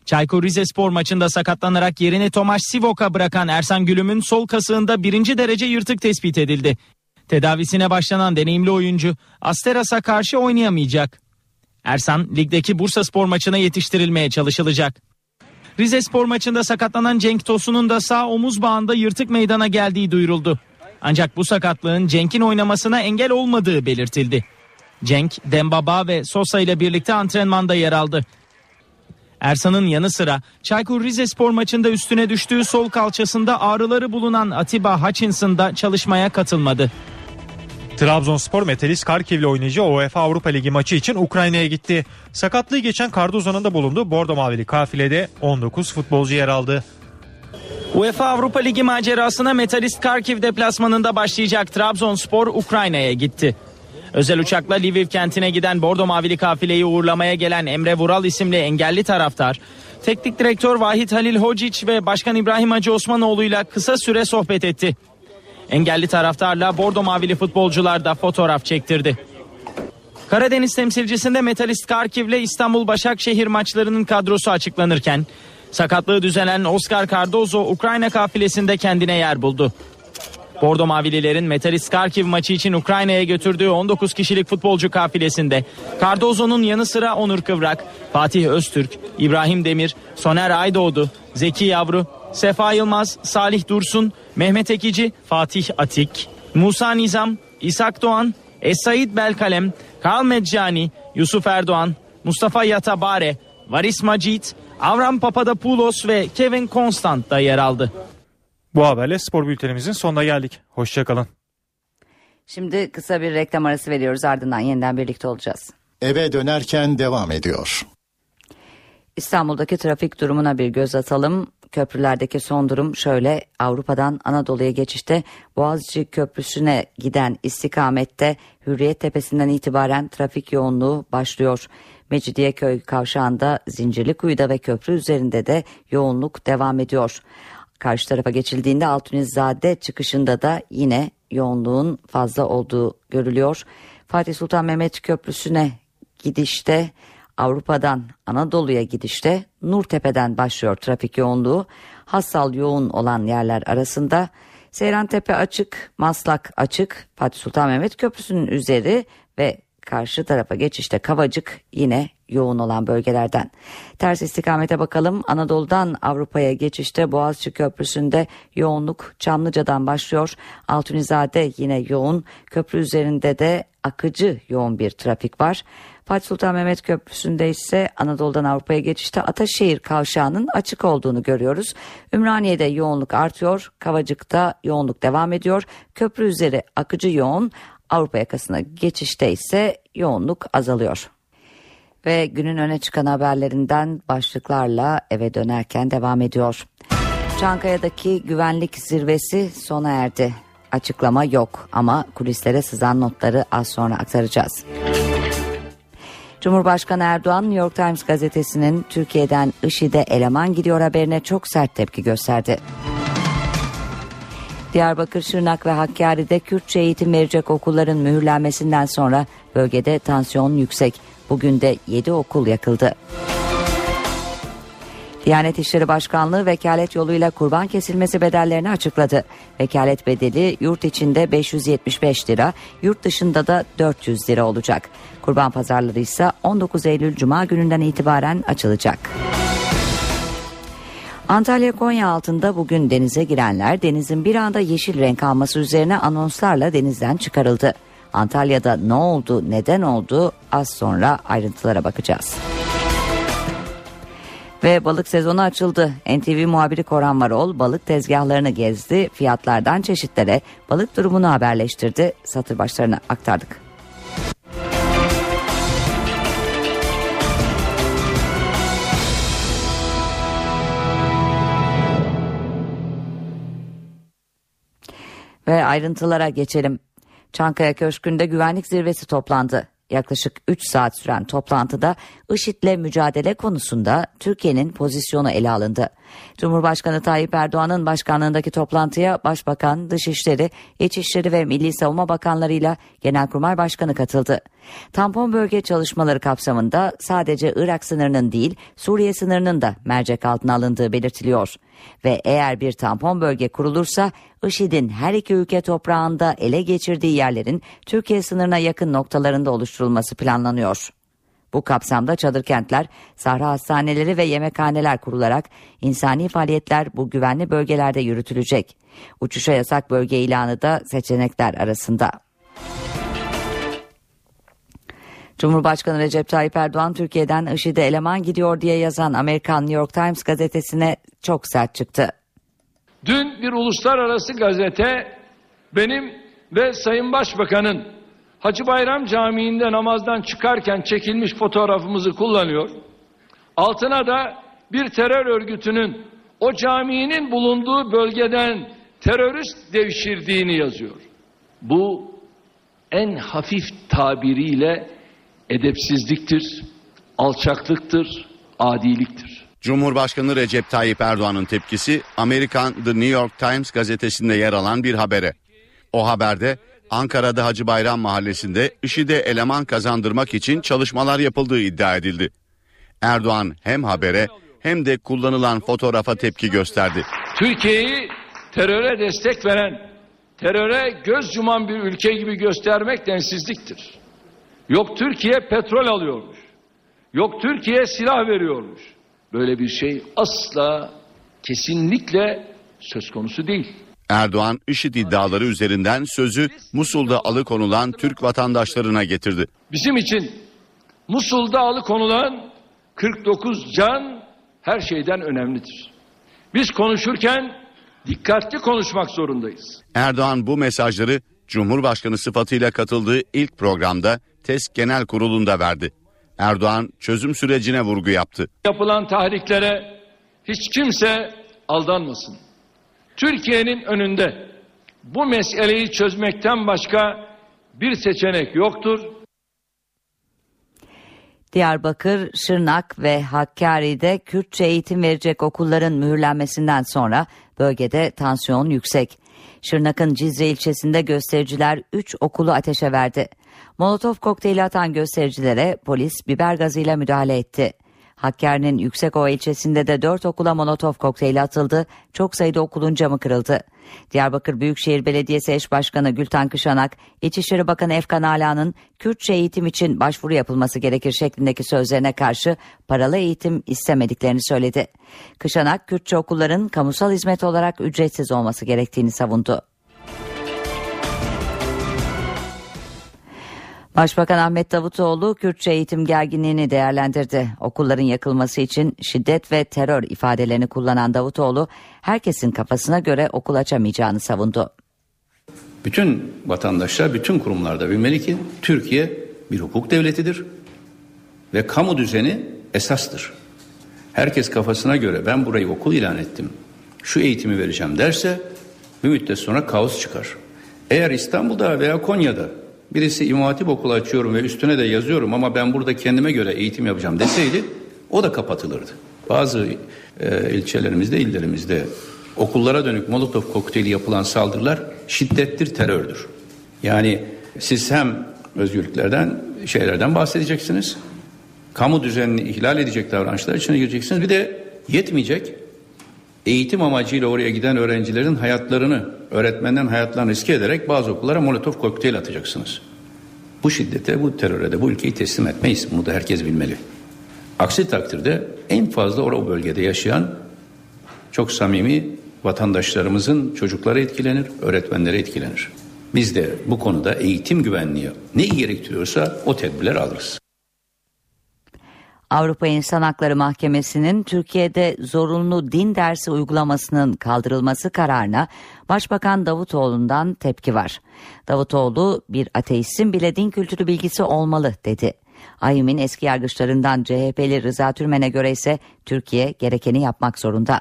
Çaykur Rizespor maçında sakatlanarak yerini Tomaş Sivok'a bırakan Ersan Gülüm'ün sol kasığında birinci derece yırtık tespit edildi. Tedavisine başlanan deneyimli oyuncu Asteras'a karşı oynayamayacak. Ersan ligdeki Bursa Spor maçına yetiştirilmeye çalışılacak. Rize Spor maçında sakatlanan Cenk Tosun'un da sağ omuz bağında yırtık meydana geldiği duyuruldu. Ancak bu sakatlığın Cenk'in oynamasına engel olmadığı belirtildi. Cenk, Dembaba ve Sosa ile birlikte antrenmanda yer aldı. Ersan'ın yanı sıra Çaykur Rizespor maçında üstüne düştüğü sol kalçasında ağrıları bulunan Atiba Hutchinson da çalışmaya katılmadı. Trabzonspor Metalist Karkiv ile oynayacağı UEFA Avrupa Ligi maçı için Ukrayna'ya gitti. Sakatlığı geçen Cardozo'nun da bulunduğu Bordo Mavili kafilede 19 futbolcu yer aldı. UEFA Avrupa Ligi macerasına Metalist Karkiv deplasmanında başlayacak Trabzonspor Ukrayna'ya gitti. Özel uçakla Lviv kentine giden Bordo Mavili kafileyi uğurlamaya gelen Emre Vural isimli engelli taraftar, teknik direktör Vahit Halil Hocic ve Başkan İbrahim Hacı Osmanoğlu ile kısa süre sohbet etti. Engelli taraftarla Bordo Mavili futbolcular da fotoğraf çektirdi. Karadeniz temsilcisinde Metalist Karkiv ile İstanbul Başakşehir maçlarının kadrosu açıklanırken sakatlığı düzelen Oscar Cardozo Ukrayna kafilesinde kendine yer buldu. Bordo Mavililerin Metalist Karkiv maçı için Ukrayna'ya götürdüğü 19 kişilik futbolcu kafilesinde Cardozo'nun yanı sıra Onur Kıvrak, Fatih Öztürk, İbrahim Demir, Soner Aydoğdu, Zeki Yavru, Sefa Yılmaz, Salih Dursun, Mehmet Ekici, Fatih Atik, Musa Nizam, İshak Doğan, Esaid Belkalem, Karl Medcani, Yusuf Erdoğan, Mustafa Yatabare, Varis Macit, Avram Papadopoulos ve Kevin Constant da yer aldı. Bu haberle spor bültenimizin sonuna geldik. Hoşçakalın. Şimdi kısa bir reklam arası veriyoruz ardından yeniden birlikte olacağız. Eve dönerken devam ediyor. İstanbul'daki trafik durumuna bir göz atalım. Köprülerdeki son durum şöyle Avrupa'dan Anadolu'ya geçişte Boğaziçi Köprüsü'ne giden istikamette Hürriyet Tepesi'nden itibaren trafik yoğunluğu başlıyor. Mecidiyeköy kavşağında Zincirlikuyu'da ve köprü üzerinde de yoğunluk devam ediyor. Karşı tarafa geçildiğinde Altunizade çıkışında da yine yoğunluğun fazla olduğu görülüyor. Fatih Sultan Mehmet Köprüsü'ne gidişte Avrupa'dan Anadolu'ya gidişte Nurtepe'den başlıyor trafik yoğunluğu. Hassal yoğun olan yerler arasında Seyrantepe açık, Maslak açık, Fatih Sultan Mehmet Köprüsü'nün üzeri ve karşı tarafa geçişte Kavacık yine yoğun olan bölgelerden. Ters istikamete bakalım. Anadolu'dan Avrupa'ya geçişte Boğaziçi Köprüsü'nde yoğunluk Çamlıca'dan başlıyor. Altunizade yine yoğun. Köprü üzerinde de akıcı yoğun bir trafik var. Fatih Sultan Mehmet Köprüsü'nde ise Anadolu'dan Avrupa'ya geçişte Ataşehir kavşağının açık olduğunu görüyoruz. Ümraniye'de yoğunluk artıyor. Kavacık'ta yoğunluk devam ediyor. Köprü üzeri akıcı yoğun. Avrupa yakasına geçişte ise yoğunluk azalıyor. Ve günün öne çıkan haberlerinden başlıklarla eve dönerken devam ediyor. Çankaya'daki güvenlik zirvesi sona erdi. Açıklama yok ama kulislere sızan notları az sonra aktaracağız. Cumhurbaşkanı Erdoğan New York Times gazetesinin Türkiye'den IŞİD'e eleman gidiyor haberine çok sert tepki gösterdi. Diyarbakır, Şırnak ve Hakkari'de Kürtçe eğitim verecek okulların mühürlenmesinden sonra bölgede tansiyon yüksek. Bugün de 7 okul yakıldı. Diyanet İşleri Başkanlığı vekalet yoluyla kurban kesilmesi bedellerini açıkladı. Vekalet bedeli yurt içinde 575 lira, yurt dışında da 400 lira olacak. Kurban pazarları ise 19 Eylül Cuma gününden itibaren açılacak. Antalya Konya altında bugün denize girenler denizin bir anda yeşil renk alması üzerine anonslarla denizden çıkarıldı. Antalya'da ne oldu, neden oldu az sonra ayrıntılara bakacağız. Ve balık sezonu açıldı. NTV muhabiri Koran Varol balık tezgahlarını gezdi, fiyatlardan çeşitlere balık durumunu haberleştirdi, satır başlarına aktardık. Ve ayrıntılara geçelim. Çankaya Köşkü'nde güvenlik zirvesi toplandı. Yaklaşık 3 saat süren toplantıda IŞİD'le mücadele konusunda Türkiye'nin pozisyonu ele alındı. Cumhurbaşkanı Tayyip Erdoğan'ın başkanlığındaki toplantıya Başbakan, Dışişleri, İçişleri ve Milli Savunma Bakanlarıyla Genelkurmay Başkanı katıldı. Tampon bölge çalışmaları kapsamında sadece Irak sınırının değil Suriye sınırının da mercek altına alındığı belirtiliyor. Ve eğer bir tampon bölge kurulursa IŞİD'in her iki ülke toprağında ele geçirdiği yerlerin Türkiye sınırına yakın noktalarında oluşturulması planlanıyor. Bu kapsamda çadır kentler, sahra hastaneleri ve yemekhaneler kurularak insani faaliyetler bu güvenli bölgelerde yürütülecek. Uçuşa yasak bölge ilanı da seçenekler arasında. Cumhurbaşkanı Recep Tayyip Erdoğan Türkiye'den IŞİD'e eleman gidiyor diye yazan Amerikan New York Times gazetesine çok sert çıktı. Dün bir uluslararası gazete benim ve Sayın Başbakan'ın Hacı Bayram Camii'nde namazdan çıkarken çekilmiş fotoğrafımızı kullanıyor. Altına da bir terör örgütünün o caminin bulunduğu bölgeden terörist devşirdiğini yazıyor. Bu en hafif tabiriyle edepsizliktir, alçaklıktır, adiliktir. Cumhurbaşkanı Recep Tayyip Erdoğan'ın tepkisi Amerikan The New York Times gazetesinde yer alan bir habere. O haberde Ankara'da Hacı Bayram Mahallesi'nde IŞİD'e eleman kazandırmak için çalışmalar yapıldığı iddia edildi. Erdoğan hem habere hem de kullanılan fotoğrafa tepki gösterdi. Türkiye'yi teröre destek veren, teröre göz yuman bir ülke gibi göstermek densizliktir. Yok Türkiye petrol alıyormuş. Yok Türkiye silah veriyormuş. Böyle bir şey asla kesinlikle söz konusu değil. Erdoğan IŞİD iddiaları üzerinden sözü Musul'da alıkonulan Türk vatandaşlarına getirdi. Bizim için Musul'da alıkonulan 49 can her şeyden önemlidir. Biz konuşurken dikkatli konuşmak zorundayız. Erdoğan bu mesajları Cumhurbaşkanı sıfatıyla katıldığı ilk programda TESK Genel Kurulu'nda verdi. Erdoğan çözüm sürecine vurgu yaptı. Yapılan tahriklere hiç kimse aldanmasın. Türkiye'nin önünde bu meseleyi çözmekten başka bir seçenek yoktur. Diyarbakır, Şırnak ve Hakkari'de Kürtçe eğitim verecek okulların mühürlenmesinden sonra bölgede tansiyon yüksek. Şırnak'ın Cizre ilçesinde göstericiler 3 okulu ateşe verdi. Molotov kokteyli atan göstericilere polis biber gazıyla müdahale etti. Hakkari'nin Yüksekova ilçesinde de 4 okula molotov kokteyli atıldı. Çok sayıda okulun camı kırıldı. Diyarbakır Büyükşehir Belediyesi Eş Başkanı Gültan Kışanak, İçişleri Bakanı Efkan Ala'nın Kürtçe eğitim için başvuru yapılması gerekir şeklindeki sözlerine karşı paralı eğitim istemediklerini söyledi. Kışanak, Kürtçe okulların kamusal hizmet olarak ücretsiz olması gerektiğini savundu. Başbakan Ahmet Davutoğlu Kürtçe eğitim gerginliğini değerlendirdi. Okulların yakılması için şiddet ve terör ifadelerini kullanan Davutoğlu herkesin kafasına göre okul açamayacağını savundu. Bütün vatandaşlar bütün kurumlarda bilmeli ki Türkiye bir hukuk devletidir ve kamu düzeni esastır. Herkes kafasına göre ben burayı okul ilan ettim, şu eğitimi vereceğim derse bir müddet sonra kaos çıkar. Eğer İstanbul'da veya Konya'da birisi İmam Hatip okulu açıyorum ve üstüne de yazıyorum ama ben burada kendime göre eğitim yapacağım deseydi o da kapatılırdı. Bazı e, ilçelerimizde, illerimizde okullara dönük Molotov kokteyli yapılan saldırılar şiddettir, terördür. Yani siz hem özgürlüklerden, şeylerden bahsedeceksiniz. Kamu düzenini ihlal edecek davranışlar içine gireceksiniz. Bir de yetmeyecek. Eğitim amacıyla oraya giden öğrencilerin hayatlarını, öğretmenden hayatlarını riske ederek bazı okullara molotov kokteyl atacaksınız. Bu şiddete, bu teröre de bu ülkeyi teslim etmeyiz. Bunu da herkes bilmeli. Aksi takdirde en fazla o bölgede yaşayan çok samimi vatandaşlarımızın çocukları etkilenir, öğretmenleri etkilenir. Biz de bu konuda eğitim güvenliği neyi gerektiriyorsa o tedbirleri alırız. Avrupa İnsan Hakları Mahkemesi'nin Türkiye'de zorunlu din dersi uygulamasının kaldırılması kararına Başbakan Davutoğlu'ndan tepki var. Davutoğlu bir ateistin bile din kültürü bilgisi olmalı dedi. AYİM'in eski yargıçlarından CHP'li Rıza Türmen'e göre ise Türkiye gerekeni yapmak zorunda.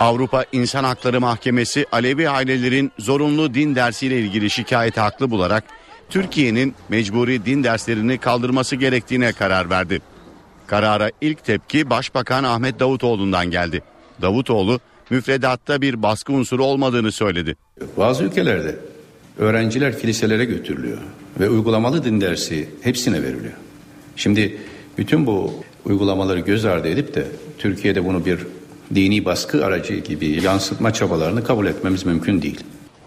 Avrupa İnsan Hakları Mahkemesi Alevi ailelerin zorunlu din dersiyle ilgili şikayeti haklı bularak Türkiye'nin mecburi din derslerini kaldırması gerektiğine karar verdi. Karara ilk tepki Başbakan Ahmet Davutoğlu'ndan geldi. Davutoğlu müfredatta bir baskı unsuru olmadığını söyledi. Bazı ülkelerde öğrenciler kiliselere götürülüyor ve uygulamalı din dersi hepsine veriliyor. Şimdi bütün bu uygulamaları göz ardı edip de Türkiye'de bunu bir dini baskı aracı gibi yansıtma çabalarını kabul etmemiz mümkün değil.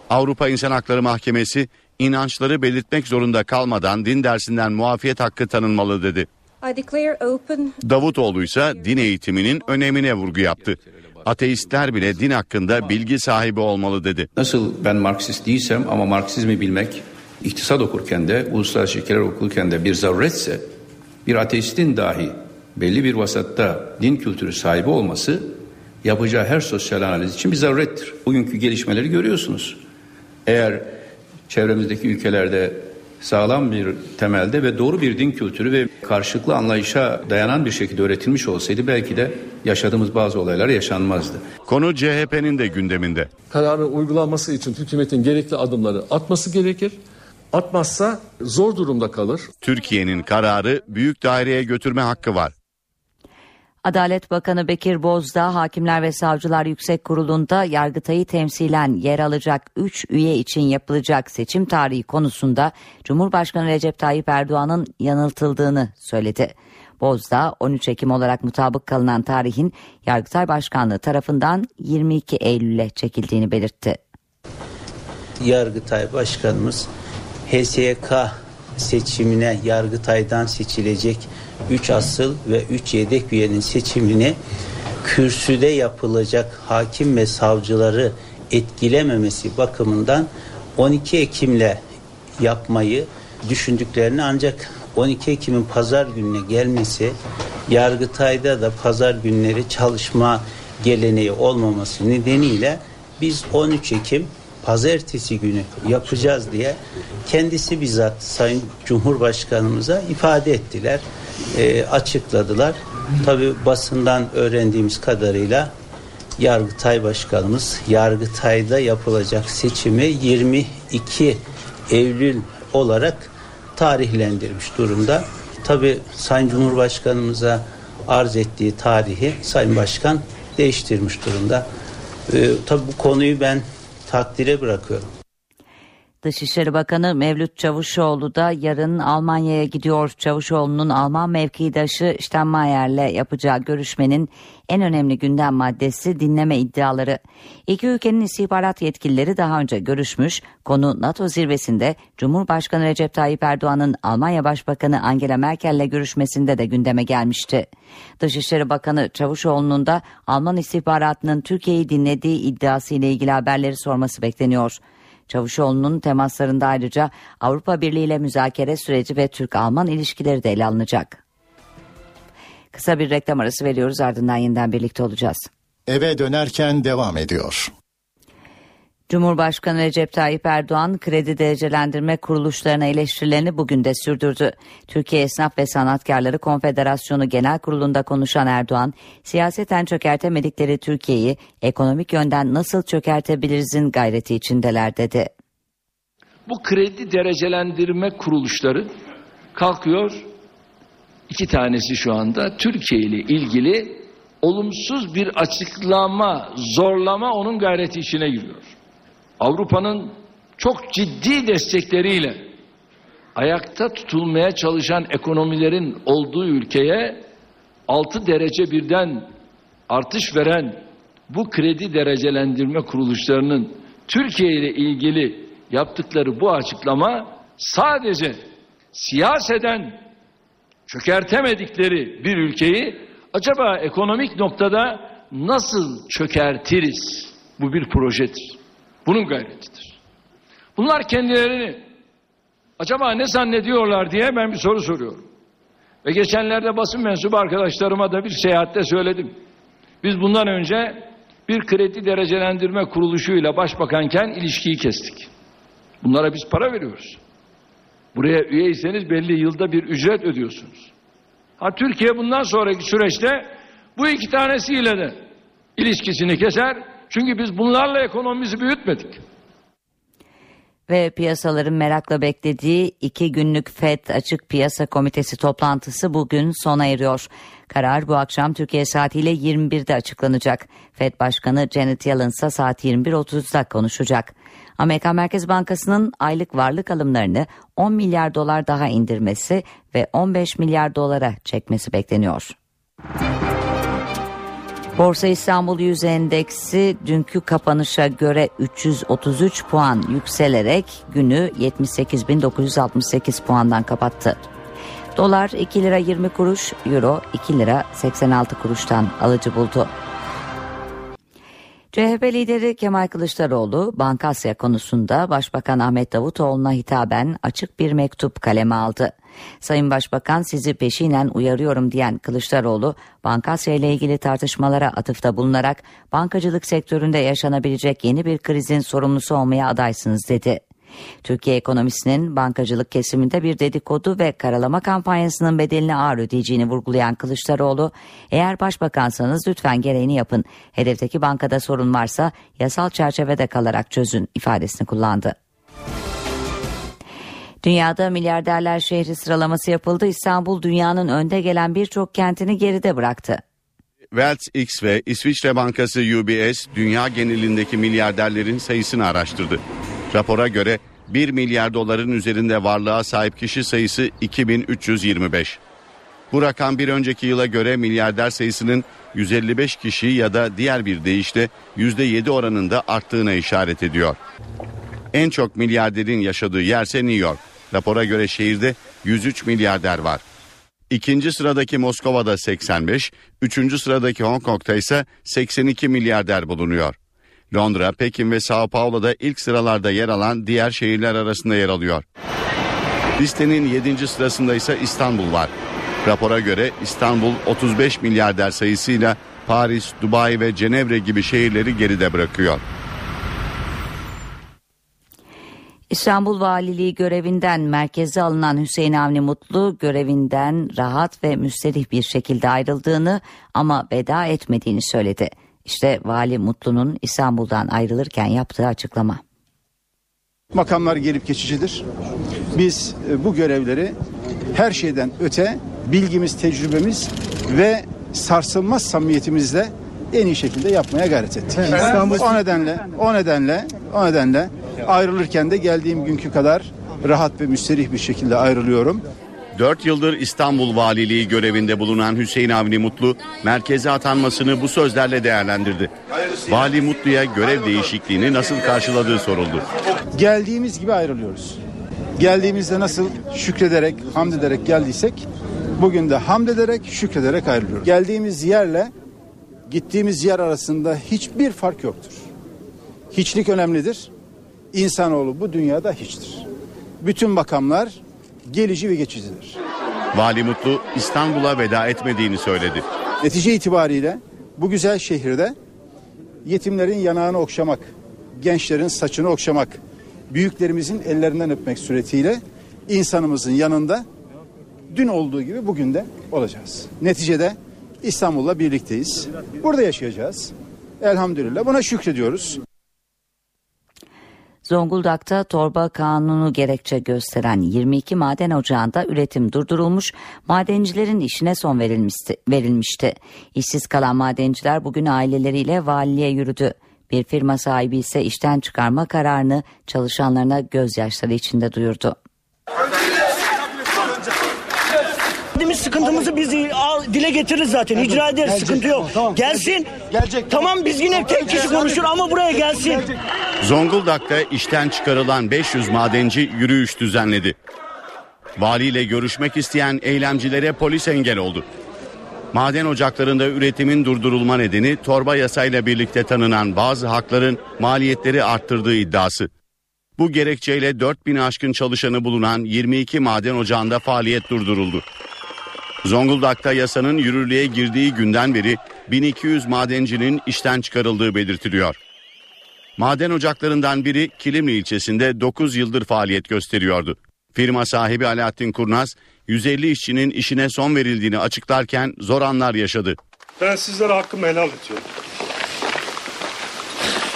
Avrupa İnsan Hakları Mahkemesi inançları belirtmek zorunda kalmadan din dersinden muafiyet hakkı tanınmalı dedi. Davutoğlu ise din eğitiminin önemine vurgu yaptı. Ateistler bile din hakkında bilgi sahibi olmalı dedi. Nasıl ben Marksist değilsem ama Marksizmi bilmek iktisat okurken de uluslararası ilişkiler okurken de bir zaruretse bir ateistin dahi belli bir vasatta din kültürü sahibi olması yapacağı her sosyal analiz için bir zarurettir. Bugünkü gelişmeleri görüyorsunuz. Eğer çevremizdeki ülkelerde sağlam bir temelde ve doğru bir din kültürü ve karşılıklı anlayışa dayanan bir şekilde öğretilmiş olsaydı belki de yaşadığımız bazı olaylar yaşanmazdı. Konu CHP'nin de gündeminde. Kararın uygulanması için hükümetin gerekli adımları atması gerekir. Atmazsa zor durumda kalır. Türkiye'nin kararı büyük daireye götürme hakkı var. Adalet Bakanı Bekir Bozdağ Hakimler ve Savcılar Yüksek Kurulu'nda Yargıtay'ı temsilen yer alacak 3 üye için yapılacak seçim tarihi konusunda Cumhurbaşkanı Recep Tayyip Erdoğan'ın yanıltıldığını söyledi. Bozdağ 13 Ekim olarak mutabık kalınan tarihin Yargıtay Başkanlığı tarafından 22 Eylül'e çekildiğini belirtti. Yargıtay Başkanımız HSYK seçimine Yargıtay'dan seçilecek 3 asıl ve 3 yedek üyenin seçimini kürsüde yapılacak hakim ve savcıları etkilememesi bakımından 12 Ekim'le yapmayı düşündüklerini ancak 12 Ekim'in pazar gününe gelmesi Yargıtay'da da pazar günleri çalışma geleneği olmaması nedeniyle biz 13 Ekim pazartesi günü yapacağız diye kendisi bizzat Sayın Cumhurbaşkanımıza ifade ettiler, e, açıkladılar. Tabi basından öğrendiğimiz kadarıyla Yargıtay Başkanımız Yargıtay'da yapılacak seçimi 22 Eylül olarak tarihlendirmiş durumda. Tabi Sayın Cumhurbaşkanımıza arz ettiği tarihi Sayın Başkan değiştirmiş durumda. Ee, tabi bu konuyu ben takdire bırakıyorum. Dışişleri Bakanı Mevlüt Çavuşoğlu da yarın Almanya'ya gidiyor. Çavuşoğlu'nun Alman mevkidaşı Steinmeier'le yapacağı görüşmenin en önemli gündem maddesi dinleme iddiaları. İki ülkenin istihbarat yetkilileri daha önce görüşmüş. Konu NATO zirvesinde Cumhurbaşkanı Recep Tayyip Erdoğan'ın Almanya Başbakanı Angela Merkel'le görüşmesinde de gündeme gelmişti. Dışişleri Bakanı Çavuşoğlu'nun da Alman istihbaratının Türkiye'yi dinlediği iddiası ile ilgili haberleri sorması bekleniyor. Çavuşoğlu'nun temaslarında ayrıca Avrupa Birliği ile müzakere süreci ve Türk-Alman ilişkileri de ele alınacak. Kısa bir reklam arası veriyoruz ardından yeniden birlikte olacağız. Eve dönerken devam ediyor. Cumhurbaşkanı Recep Tayyip Erdoğan kredi derecelendirme kuruluşlarına eleştirilerini bugün de sürdürdü. Türkiye Esnaf ve Sanatkarları Konfederasyonu Genel Kurulu'nda konuşan Erdoğan, siyaseten çökertemedikleri Türkiye'yi ekonomik yönden nasıl çökertebilirizin gayreti içindeler dedi. Bu kredi derecelendirme kuruluşları kalkıyor, iki tanesi şu anda Türkiye ile ilgili olumsuz bir açıklama, zorlama onun gayreti içine giriyor. Avrupa'nın çok ciddi destekleriyle ayakta tutulmaya çalışan ekonomilerin olduğu ülkeye 6 derece birden artış veren bu kredi derecelendirme kuruluşlarının Türkiye ile ilgili yaptıkları bu açıklama sadece siyaseten çökertemedikleri bir ülkeyi acaba ekonomik noktada nasıl çökertiriz? Bu bir projedir. Bunun gayretidir. Bunlar kendilerini acaba ne zannediyorlar diye ben bir soru soruyorum. Ve geçenlerde basın mensubu arkadaşlarıma da bir seyahatte söyledim. Biz bundan önce bir kredi derecelendirme kuruluşuyla başbakanken ilişkiyi kestik. Bunlara biz para veriyoruz. Buraya üyeyseniz belli yılda bir ücret ödüyorsunuz. Ha Türkiye bundan sonraki süreçte bu iki tanesiyle de ilişkisini keser çünkü biz bunlarla ekonomimizi büyütmedik. Ve piyasaların merakla beklediği iki günlük FED Açık Piyasa Komitesi toplantısı bugün sona eriyor. Karar bu akşam Türkiye saatiyle 21'de açıklanacak. FED Başkanı Janet Yellen ise saat 21.30'da konuşacak. Amerika Merkez Bankası'nın aylık varlık alımlarını 10 milyar dolar daha indirmesi ve 15 milyar dolara çekmesi bekleniyor. Borsa İstanbul Yüz Endeksi dünkü kapanışa göre 333 puan yükselerek günü 78.968 puandan kapattı. Dolar 2 lira 20 kuruş, euro 2 lira 86 kuruştan alıcı buldu. CHP lideri Kemal Kılıçdaroğlu Bankasya konusunda Başbakan Ahmet Davutoğlu'na hitaben açık bir mektup kaleme aldı. Sayın Başbakan sizi peşinen uyarıyorum diyen Kılıçdaroğlu Bankasya ile ilgili tartışmalara atıfta bulunarak bankacılık sektöründe yaşanabilecek yeni bir krizin sorumlusu olmaya adaysınız dedi. Türkiye ekonomisinin bankacılık kesiminde bir dedikodu ve karalama kampanyasının bedelini ağır ödeyeceğini vurgulayan Kılıçdaroğlu, eğer başbakansanız lütfen gereğini yapın. Hedefteki bankada sorun varsa yasal çerçevede kalarak çözün ifadesini kullandı. Dünyada milyarderler şehri sıralaması yapıldı. İstanbul dünyanın önde gelen birçok kentini geride bıraktı. Wealth X ve İsviçre Bankası UBS dünya genelindeki milyarderlerin sayısını araştırdı. Rapora göre 1 milyar doların üzerinde varlığa sahip kişi sayısı 2325. Bu rakam bir önceki yıla göre milyarder sayısının 155 kişi ya da diğer bir deyişle %7 oranında arttığına işaret ediyor. En çok milyarderin yaşadığı yerse New York. Rapora göre şehirde 103 milyarder var. İkinci sıradaki Moskova'da 85, üçüncü sıradaki Hong Kong'ta ise 82 milyarder bulunuyor. Londra, Pekin ve Sao Paulo'da ilk sıralarda yer alan diğer şehirler arasında yer alıyor. Listenin 7. sırasında ise İstanbul var. Rapora göre İstanbul 35 milyarder sayısıyla Paris, Dubai ve Cenevre gibi şehirleri geride bırakıyor. İstanbul Valiliği görevinden merkeze alınan Hüseyin Avni Mutlu görevinden rahat ve müsterih bir şekilde ayrıldığını ama veda etmediğini söyledi. İşte Vali Mutlu'nun İstanbul'dan ayrılırken yaptığı açıklama. Makamlar gelip geçicidir. Biz e, bu görevleri her şeyden öte bilgimiz, tecrübemiz ve sarsılmaz samimiyetimizle en iyi şekilde yapmaya gayret ettik. İstanbul- O nedenle, o nedenle, o nedenle ayrılırken de geldiğim günkü kadar rahat ve müsterih bir şekilde ayrılıyorum. 4 yıldır İstanbul Valiliği görevinde bulunan Hüseyin Avni Mutlu merkeze atanmasını bu sözlerle değerlendirdi. Vali Mutlu'ya görev değişikliğini nasıl karşıladığı soruldu. Geldiğimiz gibi ayrılıyoruz. Geldiğimizde nasıl şükrederek, hamd ederek geldiysek bugün de hamd ederek, şükrederek ayrılıyoruz. Geldiğimiz yerle gittiğimiz yer arasında hiçbir fark yoktur. Hiçlik önemlidir. İnsanoğlu bu dünyada hiçtir. Bütün makamlar gelici ve geçicidir. Vali Mutlu İstanbul'a veda etmediğini söyledi. Netice itibariyle bu güzel şehirde yetimlerin yanağını okşamak, gençlerin saçını okşamak, büyüklerimizin ellerinden öpmek suretiyle insanımızın yanında dün olduğu gibi bugün de olacağız. Neticede İstanbul'la birlikteyiz. Burada yaşayacağız. Elhamdülillah buna şükrediyoruz. Zonguldak'ta torba kanunu gerekçe gösteren 22 maden ocağında üretim durdurulmuş, madencilerin işine son verilmişti. verilmişti. İşsiz kalan madenciler bugün aileleriyle valiliğe yürüdü. Bir firma sahibi ise işten çıkarma kararını çalışanlarına gözyaşları içinde duyurdu. Sıkıntımızı biz al- dile getiririz zaten. İcra ederiz. Sıkıntı yok. gelsin. Gelecek. Tamam biz yine tek kişi konuşur ama buraya gelsin. Zonguldak'ta işten çıkarılan 500 madenci yürüyüş düzenledi. Valiyle görüşmek isteyen eylemcilere polis engel oldu. Maden ocaklarında üretimin durdurulma nedeni torba yasayla birlikte tanınan bazı hakların maliyetleri arttırdığı iddiası. Bu gerekçeyle 4000 aşkın çalışanı bulunan 22 maden ocağında faaliyet durduruldu. Zonguldak'ta yasanın yürürlüğe girdiği günden beri 1200 madencinin işten çıkarıldığı belirtiliyor. Maden ocaklarından biri Kilimli ilçesinde 9 yıldır faaliyet gösteriyordu. Firma sahibi Alaaddin Kurnaz 150 işçinin işine son verildiğini açıklarken zor anlar yaşadı. Ben sizlere hakkımı helal ediyorum.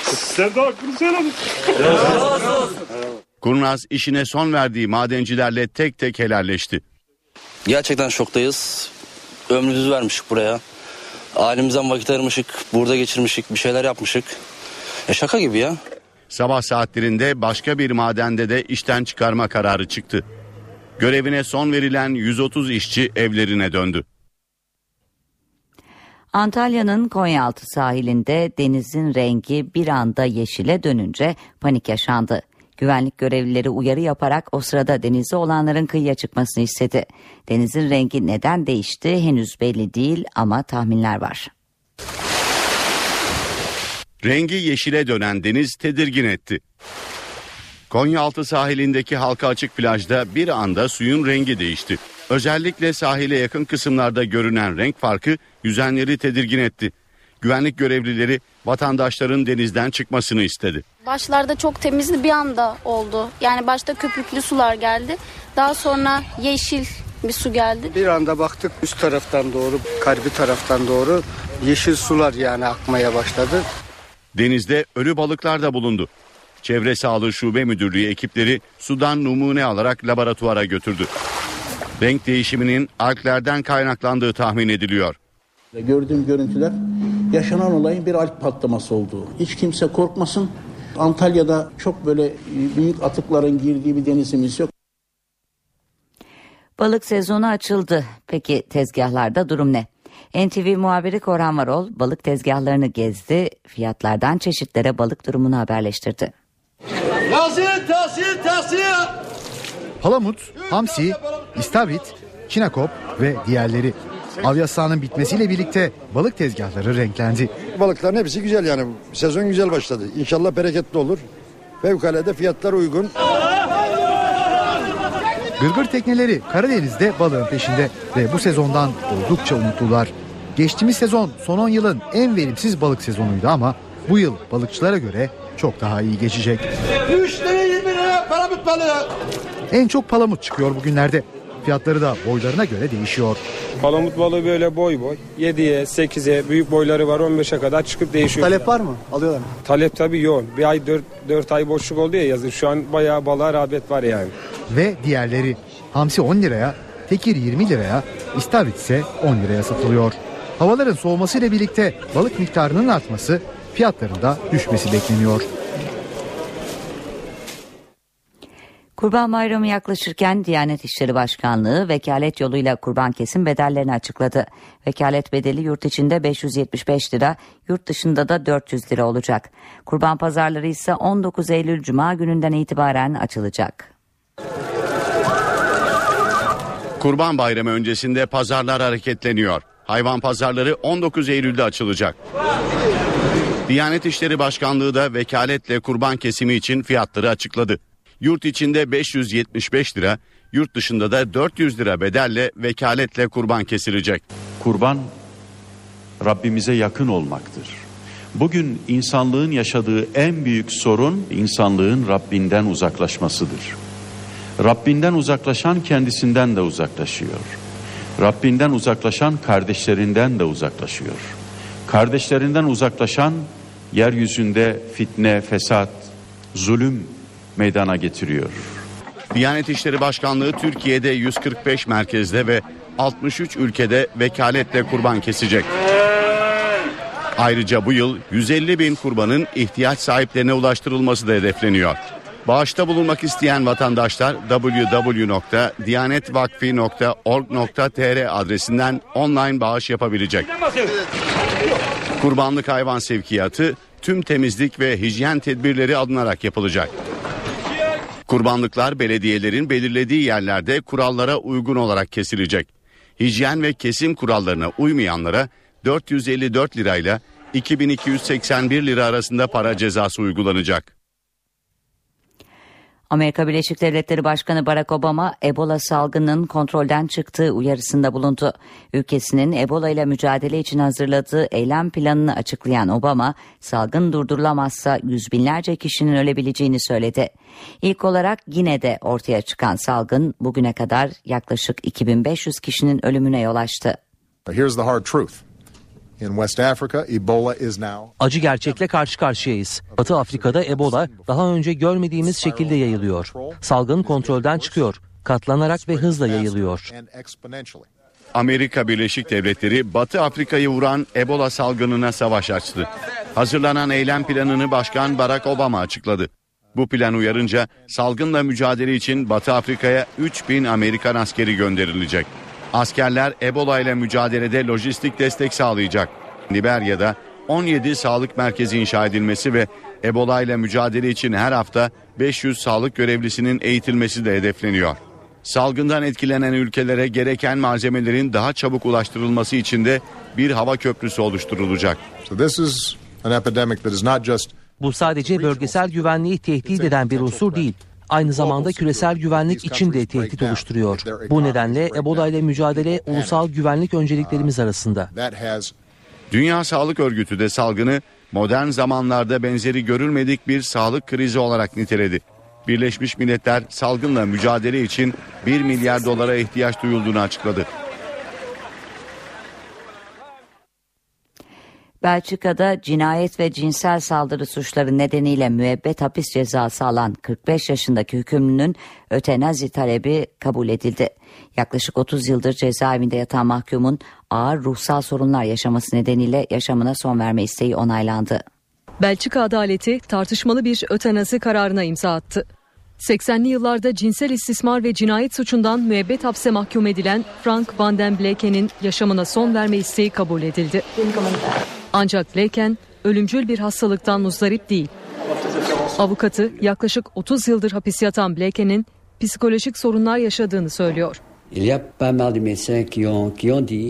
Sizler de hakkınızı helal edin. Kurnaz işine son verdiği madencilerle tek tek helalleşti. Gerçekten şoktayız. Ömrümüzü vermişik buraya. Ailemizden vakit ayırmışık, burada geçirmişik, bir şeyler yapmışık. E şaka gibi ya. Sabah saatlerinde başka bir madende de işten çıkarma kararı çıktı. Görevine son verilen 130 işçi evlerine döndü. Antalya'nın Konyaaltı sahilinde denizin rengi bir anda yeşile dönünce panik yaşandı. Güvenlik görevlileri uyarı yaparak o sırada denizde olanların kıyıya çıkmasını istedi. Denizin rengi neden değişti henüz belli değil ama tahminler var. Rengi yeşile dönen deniz tedirgin etti. Konyaaltı sahilindeki halka açık plajda bir anda suyun rengi değişti. Özellikle sahile yakın kısımlarda görünen renk farkı yüzenleri tedirgin etti. Güvenlik görevlileri vatandaşların denizden çıkmasını istedi. Başlarda çok temizdi bir anda oldu. Yani başta köpüklü sular geldi. Daha sonra yeşil bir su geldi. Bir anda baktık üst taraftan doğru, karbi taraftan doğru yeşil sular yani akmaya başladı. Denizde ölü balıklar da bulundu. Çevre Sağlığı Şube Müdürlüğü ekipleri sudan numune alarak laboratuvara götürdü. Renk değişiminin alglerden kaynaklandığı tahmin ediliyor. Gördüğüm görüntüler yaşanan olayın bir alp patlaması olduğu. Hiç kimse korkmasın. Antalya'da çok böyle büyük atıkların girdiği bir denizimiz yok. Balık sezonu açıldı. Peki tezgahlarda durum ne? NTV muhabiri Korhan Varol balık tezgahlarını gezdi, fiyatlardan çeşitlere balık durumunu haberleştirdi. Tahsil, tahsil, tahsil. Palamut, hamsi, istavrit, çinakop ve diğerleri. Av yasağının bitmesiyle birlikte balık tezgahları renklendi. Balıkların hepsi güzel yani. Sezon güzel başladı. İnşallah bereketli olur. Fevkalade fiyatlar uygun. Gırgır tekneleri Karadeniz'de balığın peşinde ve bu sezondan oldukça umutlular. Geçtiğimiz sezon son 10 yılın en verimsiz balık sezonuydu ama bu yıl balıkçılara göre çok daha iyi geçecek. 3 lira 20 lira palamut balığı. En çok palamut çıkıyor bugünlerde. Fiyatları da boylarına göre değişiyor. Palamut balığı böyle boy boy. 7'ye, 8'e, büyük boyları var 15'e kadar çıkıp değişiyor. Talep var mı? Alıyorlar mı? Talep tabii yoğun. Bir ay 4, 4 ay boşluk oldu ya yazın. Şu an bayağı balığa rağbet var yani. Ve diğerleri. Hamsi 10 liraya, tekir 20 liraya, istavrit ise 10 liraya satılıyor. Havaların soğumasıyla birlikte balık miktarının artması, fiyatların da düşmesi bekleniyor. Kurban Bayramı yaklaşırken Diyanet İşleri Başkanlığı vekalet yoluyla kurban kesim bedellerini açıkladı. Vekalet bedeli yurt içinde 575 lira, yurt dışında da 400 lira olacak. Kurban pazarları ise 19 Eylül Cuma gününden itibaren açılacak. Kurban Bayramı öncesinde pazarlar hareketleniyor. Hayvan pazarları 19 Eylül'de açılacak. Diyanet İşleri Başkanlığı da vekaletle kurban kesimi için fiyatları açıkladı. Yurt içinde 575 lira, yurt dışında da 400 lira bedelle vekaletle kurban kesilecek. Kurban Rabbimize yakın olmaktır. Bugün insanlığın yaşadığı en büyük sorun insanlığın Rabbinden uzaklaşmasıdır. Rabbinden uzaklaşan kendisinden de uzaklaşıyor. Rabbinden uzaklaşan kardeşlerinden de uzaklaşıyor. Kardeşlerinden uzaklaşan yeryüzünde fitne, fesat, zulüm meydana getiriyor. Diyanet İşleri Başkanlığı Türkiye'de 145 merkezde ve 63 ülkede vekaletle kurban kesecek. Ayrıca bu yıl 150 bin kurbanın ihtiyaç sahiplerine ulaştırılması da hedefleniyor. Bağışta bulunmak isteyen vatandaşlar www.diyanetvakfi.org.tr adresinden online bağış yapabilecek. Kurbanlık hayvan sevkiyatı tüm temizlik ve hijyen tedbirleri alınarak yapılacak. Kurbanlıklar belediyelerin belirlediği yerlerde kurallara uygun olarak kesilecek. Hijyen ve kesim kurallarına uymayanlara 454 lirayla 2281 lira arasında para cezası uygulanacak. Amerika Birleşik Devletleri Başkanı Barack Obama Ebola salgının kontrolden çıktığı uyarısında bulundu. Ülkesinin Ebola ile mücadele için hazırladığı eylem planını açıklayan Obama, salgın durdurulamazsa yüz binlerce kişinin ölebileceğini söyledi. İlk olarak Gine'de ortaya çıkan salgın bugüne kadar yaklaşık 2500 kişinin ölümüne yol açtı. Here's the hard truth. Acı gerçekle karşı karşıyayız. Batı Afrika'da Ebola daha önce görmediğimiz şekilde yayılıyor. Salgın kontrolden çıkıyor. Katlanarak ve hızla yayılıyor. Amerika Birleşik Devletleri Batı Afrika'yı vuran Ebola salgınına savaş açtı. Hazırlanan eylem planını Başkan Barack Obama açıkladı. Bu plan uyarınca salgınla mücadele için Batı Afrika'ya 3000 Amerikan askeri gönderilecek. Askerler Ebola ile mücadelede lojistik destek sağlayacak. Liberya'da 17 sağlık merkezi inşa edilmesi ve Ebola ile mücadele için her hafta 500 sağlık görevlisinin eğitilmesi de hedefleniyor. Salgından etkilenen ülkelere gereken malzemelerin daha çabuk ulaştırılması için de bir hava köprüsü oluşturulacak. So this is an epidemic that is not just Bu sadece bölgesel güvenliği tehdit eden bir unsur değil. Aynı zamanda küresel güvenlik için de tehdit oluşturuyor. Bu nedenle Ebola ile mücadele ulusal güvenlik önceliklerimiz arasında. that has Dünya Sağlık Örgütü de salgını modern zamanlarda benzeri görülmedik bir sağlık krizi olarak niteledi. Birleşmiş Milletler salgınla mücadele için 1 milyar dolara ihtiyaç duyulduğunu açıkladı. Belçika'da cinayet ve cinsel saldırı suçları nedeniyle müebbet hapis cezası alan 45 yaşındaki hükümlünün ötenazi talebi kabul edildi. Yaklaşık 30 yıldır cezaevinde yatan mahkumun ağır ruhsal sorunlar yaşaması nedeniyle yaşamına son verme isteği onaylandı. Belçika adaleti tartışmalı bir ötenazi kararına imza attı. 80'li yıllarda cinsel istismar ve cinayet suçundan müebbet hapse mahkum edilen Frank van den Bleken'in yaşamına son verme isteği kabul edildi. Ancak Bleken ölümcül bir hastalıktan muzdarip değil. Avukatı yaklaşık 30 yıldır hapis yatan Bleken'in psikolojik sorunlar yaşadığını söylüyor.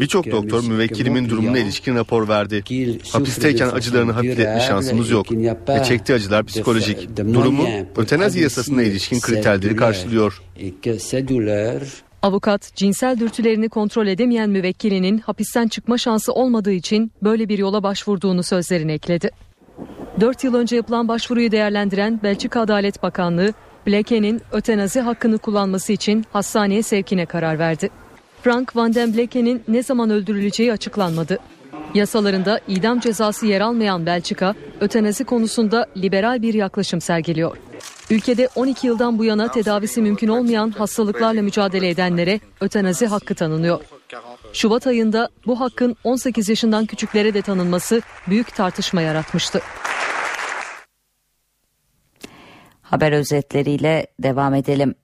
Birçok doktor müvekkilimin durumuna ilişkin rapor verdi. Hapisteyken acılarını hafifletme şansımız yok. Ve çektiği acılar psikolojik. Durumu ötenazi yasasına ilişkin kriterleri karşılıyor. Avukat cinsel dürtülerini kontrol edemeyen müvekkilinin hapisten çıkma şansı olmadığı için böyle bir yola başvurduğunu sözlerine ekledi. 4 yıl önce yapılan başvuruyu değerlendiren Belçika Adalet Bakanlığı, Bleken'in ötenazi hakkını kullanması için hastaneye sevkine karar verdi. Frank van den Bleken'in ne zaman öldürüleceği açıklanmadı. Yasalarında idam cezası yer almayan Belçika, ötenazi konusunda liberal bir yaklaşım sergiliyor. Ülkede 12 yıldan bu yana tedavisi mümkün olmayan hastalıklarla mücadele edenlere ötenazi hakkı tanınıyor. Şubat ayında bu hakkın 18 yaşından küçüklere de tanınması büyük tartışma yaratmıştı. Haber özetleriyle devam edelim.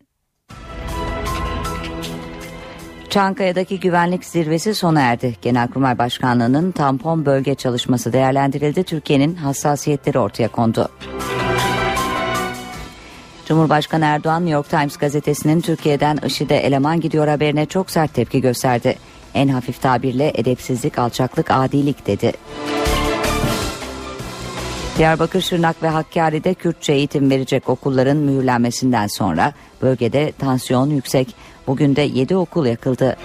Çankaya'daki güvenlik zirvesi sona erdi. Genelkurmay Başkanlığı'nın tampon bölge çalışması değerlendirildi. Türkiye'nin hassasiyetleri ortaya kondu. Cumhurbaşkanı Erdoğan New York Times gazetesinin Türkiye'den IŞİD'e eleman gidiyor haberine çok sert tepki gösterdi. En hafif tabirle edepsizlik, alçaklık, adilik dedi. Diyarbakır, Şırnak ve Hakkari'de Kürtçe eğitim verecek okulların mühürlenmesinden sonra bölgede tansiyon yüksek. Bugün de 7 okul yakıldı.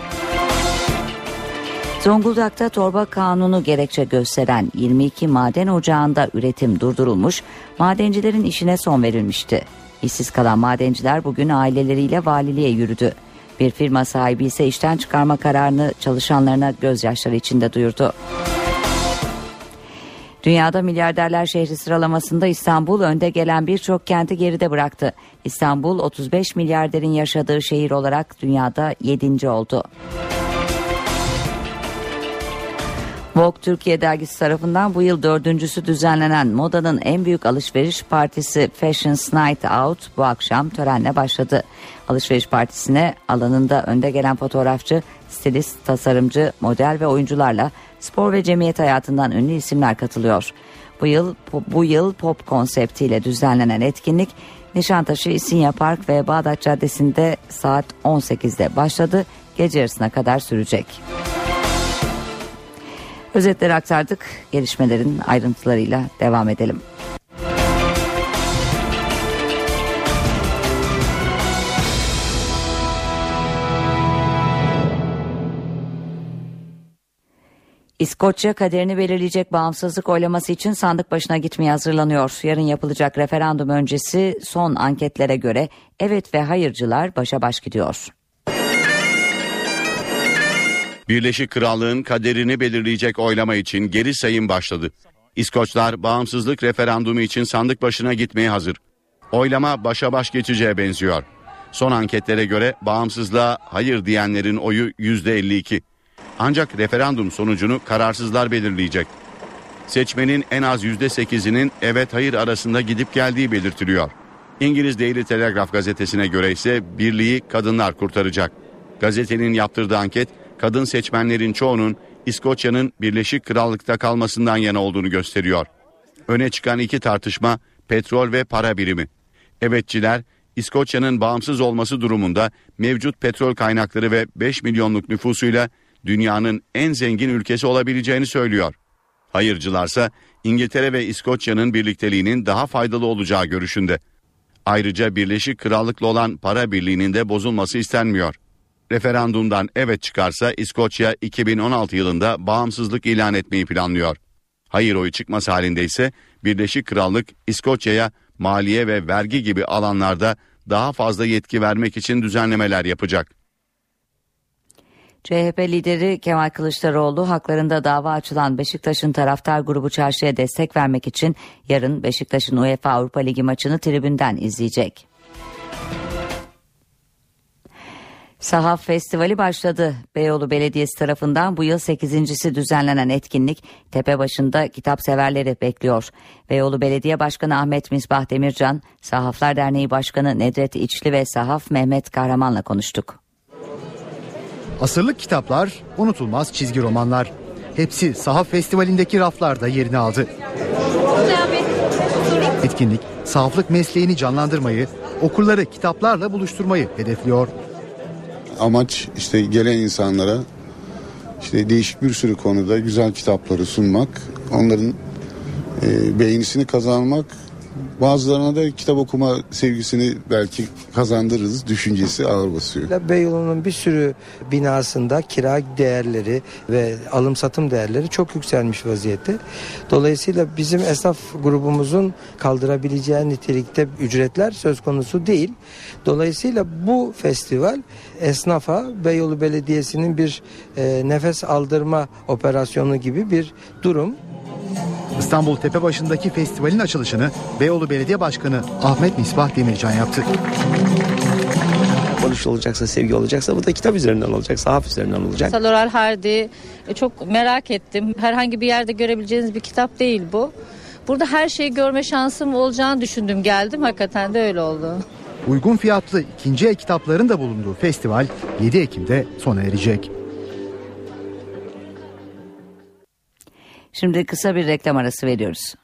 Zonguldak'ta torba kanunu gerekçe gösteren 22 maden ocağında üretim durdurulmuş, madencilerin işine son verilmişti. İşsiz kalan madenciler bugün aileleriyle valiliğe yürüdü. Bir firma sahibi ise işten çıkarma kararını çalışanlarına gözyaşları içinde duyurdu. Dünyada milyarderler şehri sıralamasında İstanbul önde gelen birçok kenti geride bıraktı. İstanbul 35 milyarderin yaşadığı şehir olarak dünyada 7. oldu. Vogue Türkiye dergisi tarafından bu yıl dördüncüsü düzenlenen modanın en büyük alışveriş partisi Fashions Night Out bu akşam törenle başladı. Alışveriş partisine alanında önde gelen fotoğrafçı, stilist, tasarımcı, model ve oyuncularla spor ve cemiyet hayatından ünlü isimler katılıyor. Bu yıl bu yıl pop konseptiyle düzenlenen etkinlik Nişantaşı İstinye Park ve Bağdat Caddesi'nde saat 18'de başladı. Gece yarısına kadar sürecek. Özetleri aktardık. Gelişmelerin ayrıntılarıyla devam edelim. İskoçya kaderini belirleyecek bağımsızlık oylaması için sandık başına gitmeye hazırlanıyor. Yarın yapılacak referandum öncesi son anketlere göre evet ve hayırcılar başa baş gidiyor. Birleşik Krallığın kaderini belirleyecek oylama için geri sayım başladı. İskoçlar bağımsızlık referandumu için sandık başına gitmeye hazır. Oylama başa baş geçeceğe benziyor. Son anketlere göre bağımsızlığa hayır diyenlerin oyu %52. Ancak referandum sonucunu kararsızlar belirleyecek. Seçmenin en az %8'inin evet hayır arasında gidip geldiği belirtiliyor. İngiliz Daily Telegraph gazetesine göre ise birliği kadınlar kurtaracak. Gazetenin yaptırdığı anket kadın seçmenlerin çoğunun İskoçya'nın Birleşik Krallık'ta kalmasından yana olduğunu gösteriyor. Öne çıkan iki tartışma petrol ve para birimi. Evetçiler İskoçya'nın bağımsız olması durumunda mevcut petrol kaynakları ve 5 milyonluk nüfusuyla dünyanın en zengin ülkesi olabileceğini söylüyor. Hayırcılarsa İngiltere ve İskoçya'nın birlikteliğinin daha faydalı olacağı görüşünde. Ayrıca Birleşik Krallık'la olan para birliğinin de bozulması istenmiyor. Referandumdan evet çıkarsa İskoçya 2016 yılında bağımsızlık ilan etmeyi planlıyor. Hayır oyu çıkması halinde ise Birleşik Krallık İskoçya'ya maliye ve vergi gibi alanlarda daha fazla yetki vermek için düzenlemeler yapacak. CHP lideri Kemal Kılıçdaroğlu haklarında dava açılan Beşiktaş'ın taraftar grubu çarşıya destek vermek için yarın Beşiktaş'ın UEFA Avrupa Ligi maçını tribünden izleyecek. Sahaf Festivali başladı. Beyoğlu Belediyesi tarafından bu yıl 8.si düzenlenen etkinlik Tepebaşı'nda kitap severleri bekliyor. Beyoğlu Belediye Başkanı Ahmet Misbah Demircan, Sahaflar Derneği Başkanı Nedret İçli ve Sahaf Mehmet Kahraman'la konuştuk. Asırlık kitaplar, unutulmaz çizgi romanlar. Hepsi Sahaf Festivali'ndeki raflarda yerini aldı. Etkinlik, sahaflık mesleğini canlandırmayı, okurları kitaplarla buluşturmayı hedefliyor. Amaç işte gelen insanlara işte değişik bir sürü konuda güzel kitapları sunmak, onların e, beğenisini kazanmak, bazılarına da kitap okuma sevgisini belki kazandırırız düşüncesi ağır basıyor. Beyoğlu'nun bir sürü binasında kira değerleri ve alım satım değerleri çok yükselmiş vaziyette. Dolayısıyla bizim esnaf grubumuzun kaldırabileceği nitelikte ücretler söz konusu değil. Dolayısıyla bu festival esnafa Beyoğlu Belediyesi'nin bir e, nefes aldırma operasyonu gibi bir durum. İstanbul Tepebaşı'ndaki festivalin açılışını Beyoğlu Belediye Başkanı Ahmet Misbah Demircan yaptı. Barış olacaksa, sevgi olacaksa bu da kitap üzerinden olacak, sahaf üzerinden olacak. Saloral Hardy e, çok merak ettim. Herhangi bir yerde görebileceğiniz bir kitap değil bu. Burada her şeyi görme şansım olacağını düşündüm geldim. Hakikaten de öyle oldu. Uygun fiyatlı ikinci el kitapların da bulunduğu festival 7 Ekim'de sona erecek. Şimdi kısa bir reklam arası veriyoruz.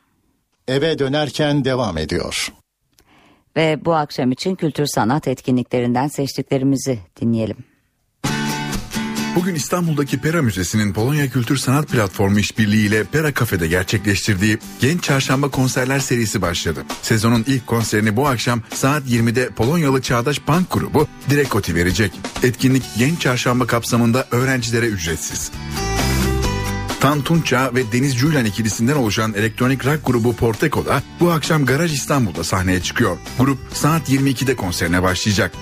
Eve dönerken devam ediyor. Ve bu akşam için kültür sanat etkinliklerinden seçtiklerimizi dinleyelim. Bugün İstanbul'daki Pera Müzesi'nin Polonya Kültür Sanat Platformu işbirliğiyle Pera Kafe'de gerçekleştirdiği Genç Çarşamba konserler serisi başladı. Sezonun ilk konserini bu akşam saat 20'de Polonyalı Çağdaş Punk grubu Direkoti verecek. Etkinlik Genç Çarşamba kapsamında öğrencilere ücretsiz. Tan Tunça ve Deniz Cüylan ikilisinden oluşan elektronik rock grubu Porteko'da bu akşam Garaj İstanbul'da sahneye çıkıyor. Grup saat 22'de konserine başlayacak.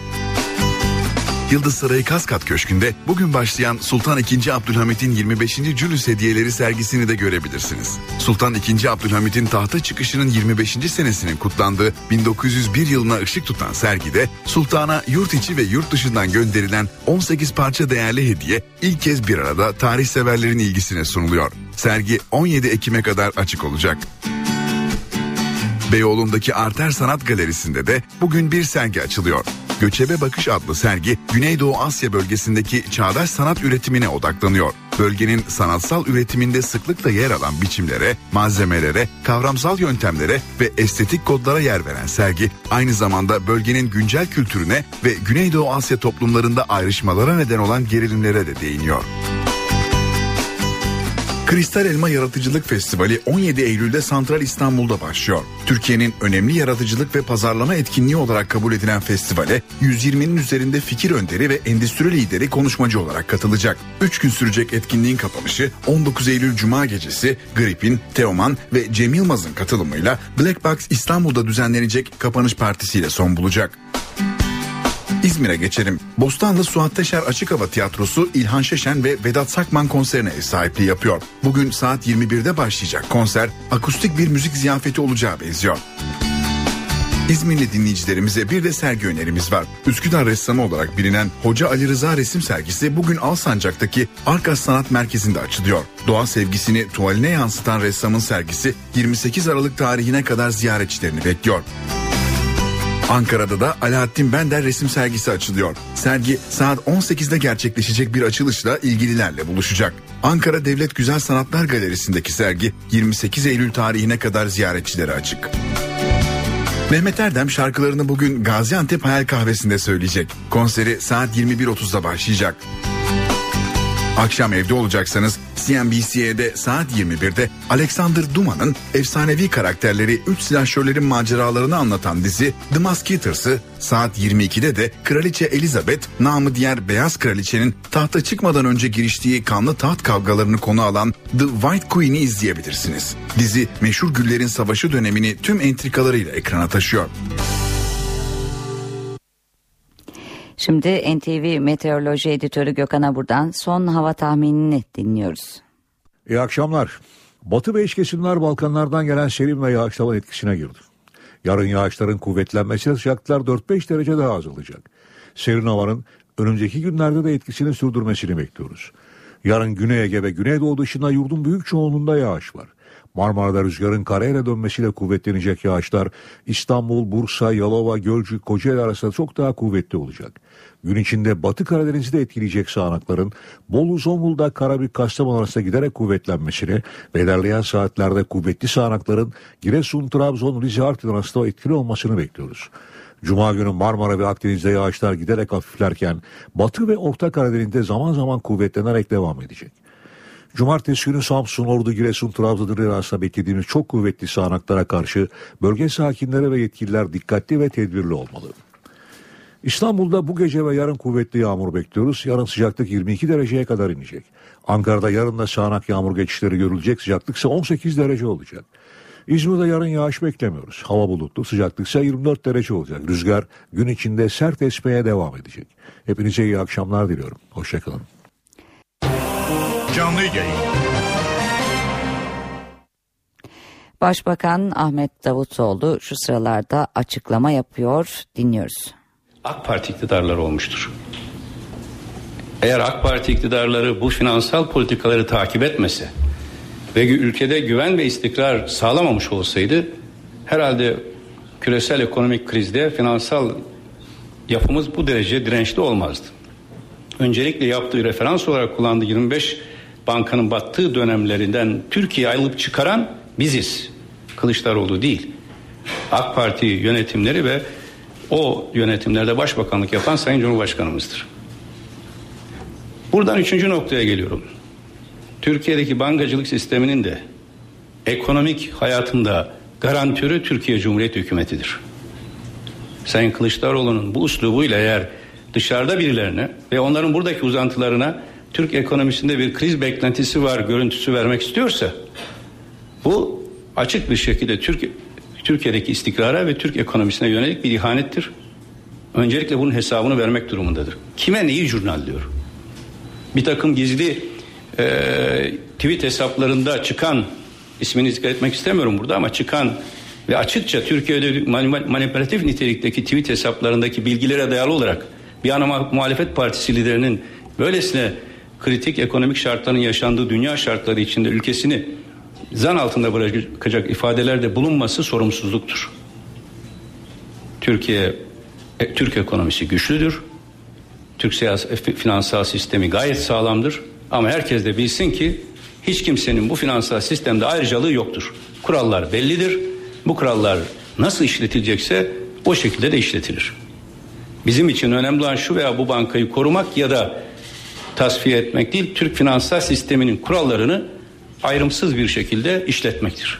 Yıldız Sarayı Kaskat Köşkü'nde bugün başlayan Sultan II. Abdülhamit'in 25. Cülüs hediyeleri sergisini de görebilirsiniz. Sultan II. Abdülhamit'in tahta çıkışının 25. senesinin kutlandığı 1901 yılına ışık tutan sergide Sultan'a yurt içi ve yurt dışından gönderilen 18 parça değerli hediye ilk kez bir arada tarih severlerin ilgisine sunuluyor. Sergi 17 Ekim'e kadar açık olacak. Beyoğlu'ndaki Arter Sanat Galerisi'nde de bugün bir sergi açılıyor. Göçebe Bakış adlı sergi Güneydoğu Asya bölgesindeki çağdaş sanat üretimine odaklanıyor. Bölgenin sanatsal üretiminde sıklıkla yer alan biçimlere, malzemelere, kavramsal yöntemlere ve estetik kodlara yer veren sergi aynı zamanda bölgenin güncel kültürüne ve Güneydoğu Asya toplumlarında ayrışmalara neden olan gerilimlere de değiniyor. Kristal Elma Yaratıcılık Festivali 17 Eylül'de Santral İstanbul'da başlıyor. Türkiye'nin önemli yaratıcılık ve pazarlama etkinliği olarak kabul edilen festivale 120'nin üzerinde fikir önderi ve endüstri lideri konuşmacı olarak katılacak. 3 gün sürecek etkinliğin kapanışı 19 Eylül Cuma gecesi Grip'in, Teoman ve Cem Yılmaz'ın katılımıyla Black Box İstanbul'da düzenlenecek kapanış partisiyle son bulacak. İzmir'e geçelim. Bostanlı Suat Teşer Açık Hava Tiyatrosu İlhan Şeşen ve Vedat Sakman konserine ev sahipliği yapıyor. Bugün saat 21'de başlayacak konser akustik bir müzik ziyafeti olacağı benziyor. İzmirli dinleyicilerimize bir de sergi önerimiz var. Üsküdar ressamı olarak bilinen Hoca Ali Rıza resim sergisi bugün Alsancak'taki Arkas Sanat Merkezi'nde açılıyor. Doğa sevgisini tuvaline yansıtan ressamın sergisi 28 Aralık tarihine kadar ziyaretçilerini bekliyor. Ankara'da da Alaaddin Bender resim sergisi açılıyor. Sergi saat 18'de gerçekleşecek bir açılışla ilgililerle buluşacak. Ankara Devlet Güzel Sanatlar Galerisi'ndeki sergi 28 Eylül tarihine kadar ziyaretçilere açık. Mehmet Erdem şarkılarını bugün Gaziantep Hayal Kahvesi'nde söyleyecek. Konseri saat 21.30'da başlayacak. Akşam evde olacaksanız CNBC'de saat 21'de Alexander Duman'ın efsanevi karakterleri 3 silahşörlerin maceralarını anlatan dizi The Musketeers'ı saat 22'de de Kraliçe Elizabeth namı diğer Beyaz Kraliçenin tahta çıkmadan önce giriştiği kanlı taht kavgalarını konu alan The White Queen'i izleyebilirsiniz. Dizi meşhur Güllerin Savaşı dönemini tüm entrikalarıyla ekrana taşıyor. Şimdi NTV Meteoroloji Editörü Gökhan Abur'dan son hava tahminini dinliyoruz. İyi akşamlar. Batı ve iç kesimler Balkanlardan gelen serin ve yağış hava etkisine girdi. Yarın yağışların kuvvetlenmesiyle sıcaklıklar 4-5 derece daha azalacak. Serin havanın önümüzdeki günlerde de etkisini sürdürmesini bekliyoruz. Yarın Güney Ege ve Güneydoğu dışında yurdun büyük çoğunluğunda yağış var. Marmara'da rüzgarın karayla dönmesiyle kuvvetlenecek yağışlar İstanbul, Bursa, Yalova, Gölcük, Kocaeli arasında çok daha kuvvetli olacak. Gün içinde Batı Karadeniz'i de etkileyecek sağanakların Bolu, Zonguldak, Karabük, Kastamonu arasında giderek kuvvetlenmesini ve ilerleyen saatlerde kuvvetli sağanakların Giresun, Trabzon, Rize, Artvin arasında etkili olmasını bekliyoruz. Cuma günü Marmara ve Akdeniz'de yağışlar giderek hafiflerken Batı ve Orta Karadeniz'de zaman zaman kuvvetlenerek devam edecek. Cumartesi günü Samsun, Ordu, Giresun, Trabzon arasında beklediğimiz çok kuvvetli sağanaklara karşı bölge sakinleri ve yetkililer dikkatli ve tedbirli olmalı. İstanbul'da bu gece ve yarın kuvvetli yağmur bekliyoruz. Yarın sıcaklık 22 dereceye kadar inecek. Ankara'da yarın da sağanak yağmur geçişleri görülecek. Sıcaklık ise 18 derece olacak. İzmir'de yarın yağış beklemiyoruz. Hava bulutlu, sıcaklık ise 24 derece olacak. Rüzgar gün içinde sert esmeye devam edecek. Hepinize iyi akşamlar diliyorum. Hoşçakalın. Canlı yayın. Başbakan Ahmet Davutoğlu şu sıralarda açıklama yapıyor. Dinliyoruz. AK Parti iktidarları olmuştur. Eğer AK Parti iktidarları bu finansal politikaları takip etmese ve ülkede güven ve istikrar sağlamamış olsaydı herhalde küresel ekonomik krizde finansal yapımız bu derece dirençli olmazdı. Öncelikle yaptığı referans olarak kullandığı 25 bankanın battığı dönemlerinden Türkiye ayrılıp çıkaran biziz. Kılıçdaroğlu değil. AK Parti yönetimleri ve o yönetimlerde başbakanlık yapan Sayın Cumhurbaşkanımızdır. Buradan üçüncü noktaya geliyorum. Türkiye'deki bankacılık sisteminin de ekonomik hayatında garantörü Türkiye Cumhuriyeti Hükümeti'dir. Sayın Kılıçdaroğlu'nun bu uslubuyla eğer dışarıda birilerine ve onların buradaki uzantılarına Türk ekonomisinde bir kriz beklentisi var görüntüsü vermek istiyorsa bu açık bir şekilde Türk Türkiye'deki istikrara ve Türk ekonomisine yönelik bir ihanettir. Öncelikle bunun hesabını vermek durumundadır. Kime neyi jurnal diyor? Bir takım gizli e, tweet hesaplarında çıkan ismini zikretmek etmek istemiyorum burada ama çıkan ve açıkça Türkiye'de manipülatif nitelikteki tweet hesaplarındaki bilgilere dayalı olarak bir ana muhalefet partisi liderinin böylesine kritik ekonomik şartların yaşandığı dünya şartları içinde ülkesini zan altında bırakacak ifadelerde bulunması sorumsuzluktur. Türkiye e, Türk ekonomisi güçlüdür. Türk siyasi, e, finansal sistemi gayet sağlamdır. Ama herkes de bilsin ki hiç kimsenin bu finansal sistemde ayrıcalığı yoktur. Kurallar bellidir. Bu kurallar nasıl işletilecekse o şekilde de işletilir. Bizim için önemli olan şu veya bu bankayı korumak ya da tasfiye etmek değil, Türk finansal sisteminin kurallarını ayrımsız bir şekilde işletmektir.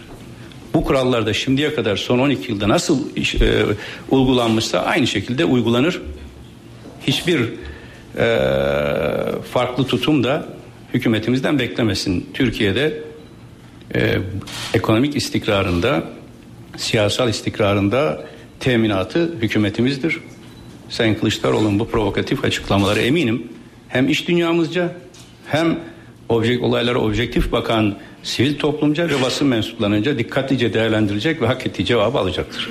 Bu kurallar da şimdiye kadar son 12 yılda nasıl iş, e, uygulanmışsa aynı şekilde uygulanır. Hiçbir e, farklı tutum da hükümetimizden beklemesin. Türkiye'de e, ekonomik istikrarında, siyasal istikrarında teminatı hükümetimizdir. Sayın Kılıçdaroğlu'nun bu provokatif açıklamaları eminim hem iş dünyamızca hem objek, olaylara objektif bakan sivil toplumca ve basın mensuplarınca dikkatlice değerlendirecek ve hak ettiği cevabı alacaktır.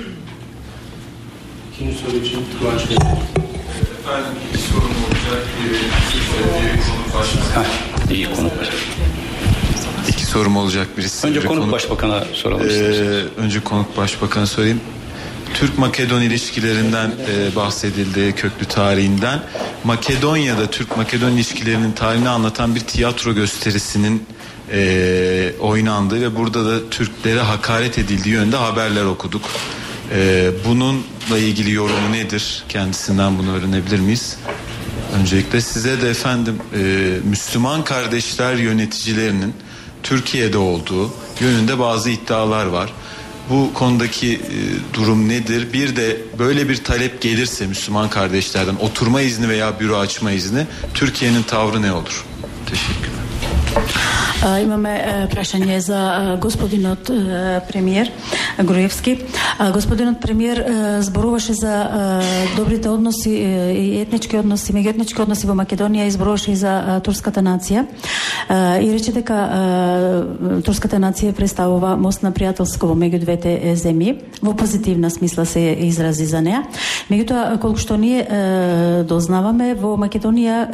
İkinci soru için Kıvanç Bey. Efendim bir sorun olacak. Bir konu başlığı. İyi konu İki sorum olacak birisi. Önce konuk başbakana soralım ee, isterseniz. Önce konuk başbakana sorayım. Türk-Makedon ilişkilerinden e, bahsedildi, köklü tarihinden. Makedonya'da Türk-Makedon ilişkilerinin tarihini anlatan bir tiyatro gösterisinin e, oynandığı ve burada da Türklere hakaret edildiği yönde haberler okuduk. E, bununla ilgili yorumu nedir? Kendisinden bunu öğrenebilir miyiz? Öncelikle size de efendim e, Müslüman kardeşler yöneticilerinin Türkiye'de olduğu yönünde bazı iddialar var. Bu konudaki e, durum nedir? Bir de böyle bir talep gelirse Müslüman kardeşlerden oturma izni veya büro açma izni Türkiye'nin tavrı ne olur? Teşekkürler. Имаме прашање за господинот премиер Груевски. Господинот премиер зборуваше за добрите односи и етнички односи, меѓуетнички односи во Македонија и зборуваше и за турската нација. И рече дека турската нација представува мост на пријателство во меѓу двете земји. Во позитивна смисла се изрази за неа. Меѓутоа, колку што ние дознаваме, во Македонија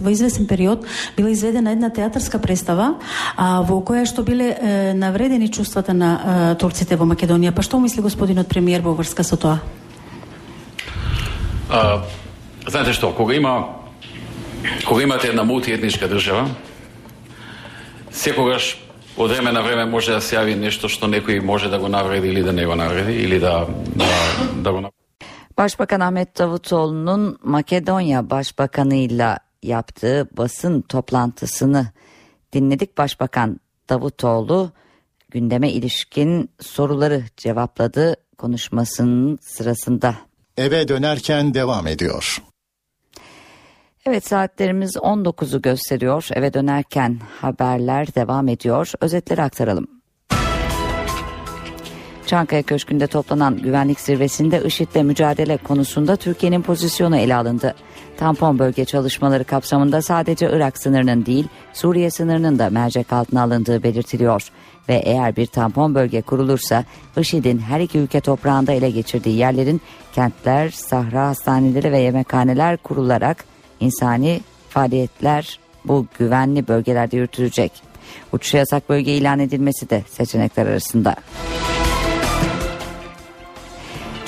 во извесен период била изведена една театарска представа а, во која што биле е, навредени чувствата на е, турците во Македонија. Па што мисли господинот премиер во врска со тоа? А, знаете што, кога има кога имате една мултиетничка држава, секогаш од време на време може да се јави нешто што некој може да го навреди или да не го навреди или да да, да го Başbakan Ahmet Davutoğlu'nun Makedonya Başbakanı'yla yaptığı basın toplantısını dinledik. Başbakan Davutoğlu gündeme ilişkin soruları cevapladı konuşmasının sırasında. Eve dönerken devam ediyor. Evet saatlerimiz 19'u gösteriyor. Eve dönerken haberler devam ediyor. Özetleri aktaralım. Çankaya Köşkü'nde toplanan güvenlik zirvesinde IŞİD'le mücadele konusunda Türkiye'nin pozisyonu ele alındı. Tampon bölge çalışmaları kapsamında sadece Irak sınırının değil, Suriye sınırının da mercek altına alındığı belirtiliyor. Ve eğer bir tampon bölge kurulursa IŞİD'in her iki ülke toprağında ele geçirdiği yerlerin kentler, sahra hastaneleri ve yemekhaneler kurularak insani faaliyetler bu güvenli bölgelerde yürütülecek. Uçuş yasak bölge ilan edilmesi de seçenekler arasında.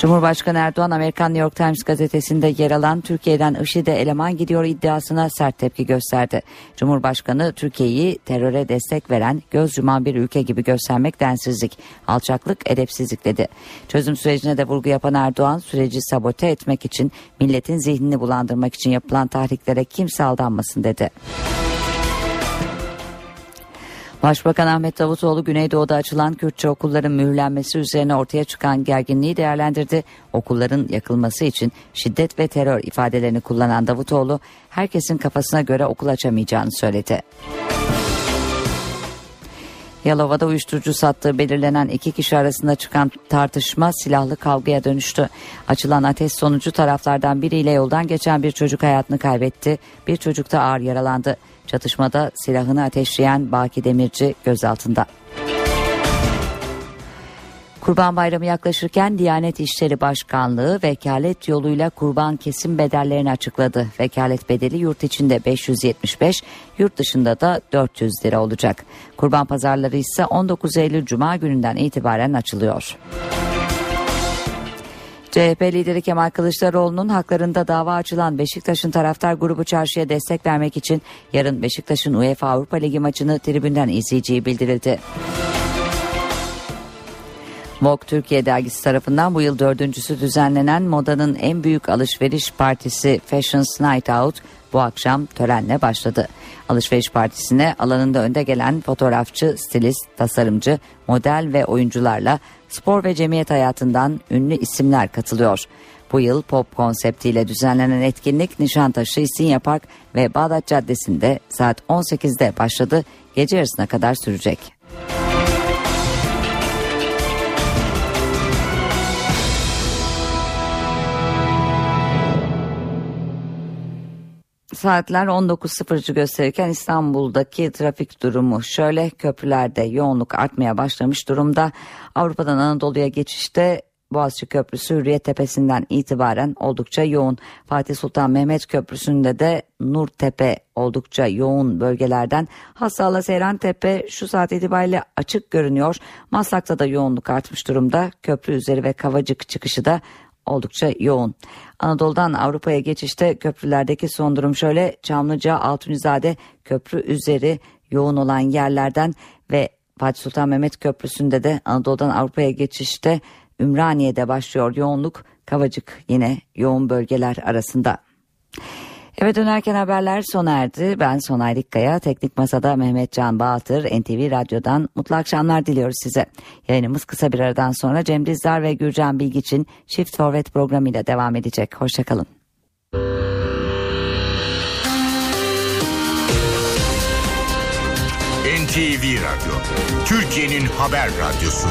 Cumhurbaşkanı Erdoğan Amerikan New York Times gazetesinde yer alan Türkiye'den IŞİD'e eleman gidiyor iddiasına sert tepki gösterdi. Cumhurbaşkanı Türkiye'yi teröre destek veren göz yuman bir ülke gibi göstermek densizlik, alçaklık, edepsizlik dedi. Çözüm sürecine de vurgu yapan Erdoğan süreci sabote etmek için milletin zihnini bulandırmak için yapılan tahriklere kimse aldanmasın dedi. Başbakan Ahmet Davutoğlu Güneydoğu'da açılan Kürtçe okulların mühürlenmesi üzerine ortaya çıkan gerginliği değerlendirdi. Okulların yakılması için şiddet ve terör ifadelerini kullanan Davutoğlu herkesin kafasına göre okul açamayacağını söyledi. Yalova'da uyuşturucu sattığı belirlenen iki kişi arasında çıkan tartışma silahlı kavgaya dönüştü. Açılan ateş sonucu taraflardan biriyle yoldan geçen bir çocuk hayatını kaybetti. Bir çocuk da ağır yaralandı. Çatışmada silahını ateşleyen Baki Demirci gözaltında. Kurban Bayramı yaklaşırken Diyanet İşleri Başkanlığı vekalet yoluyla kurban kesim bedellerini açıkladı. Vekalet bedeli yurt içinde 575, yurt dışında da 400 lira olacak. Kurban pazarları ise 19 Eylül Cuma gününden itibaren açılıyor. CHP lideri Kemal Kılıçdaroğlu'nun haklarında dava açılan Beşiktaş'ın taraftar grubu çarşıya destek vermek için yarın Beşiktaş'ın UEFA Avrupa Ligi maçını tribünden izleyeceği bildirildi. Vogue Türkiye dergisi tarafından bu yıl dördüncüsü düzenlenen modanın en büyük alışveriş partisi Fashions Night Out bu akşam törenle başladı. Alışveriş partisine alanında önde gelen fotoğrafçı, stilist, tasarımcı, model ve oyuncularla spor ve cemiyet hayatından ünlü isimler katılıyor. Bu yıl pop konseptiyle düzenlenen etkinlik Nişantaşı, İstinye Park ve Bağdat Caddesi'nde saat 18'de başladı. Gece yarısına kadar sürecek. Saatler 19.00 gösterirken İstanbul'daki trafik durumu şöyle köprülerde yoğunluk artmaya başlamış durumda. Avrupa'dan Anadolu'ya geçişte Boğaziçi Köprüsü Hürriyet Tepesi'nden itibaren oldukça yoğun. Fatih Sultan Mehmet Köprüsü'nde de Nurtepe oldukça yoğun bölgelerden. Hassala Seyran Tepe şu saat itibariyle açık görünüyor. Maslak'ta da yoğunluk artmış durumda. Köprü üzeri ve Kavacık çıkışı da oldukça yoğun. Anadolu'dan Avrupa'ya geçişte köprülerdeki son durum şöyle. Çamlıca, Altunizade köprü üzeri yoğun olan yerlerden ve Fatih Sultan Mehmet Köprüsü'nde de Anadolu'dan Avrupa'ya geçişte Ümraniye'de başlıyor yoğunluk. Kavacık yine yoğun bölgeler arasında. Eve dönerken haberler sona erdi. Ben Sonay Dikkaya, Teknik Masa'da Mehmet Can Bağatır, NTV Radyo'dan mutlu akşamlar diliyoruz size. Yayınımız kısa bir aradan sonra Cem Dizdar ve Gürcan Bilgiç'in Shift Forward programıyla devam edecek. Hoşçakalın. NTV Radyo, Türkiye'nin haber radyosu.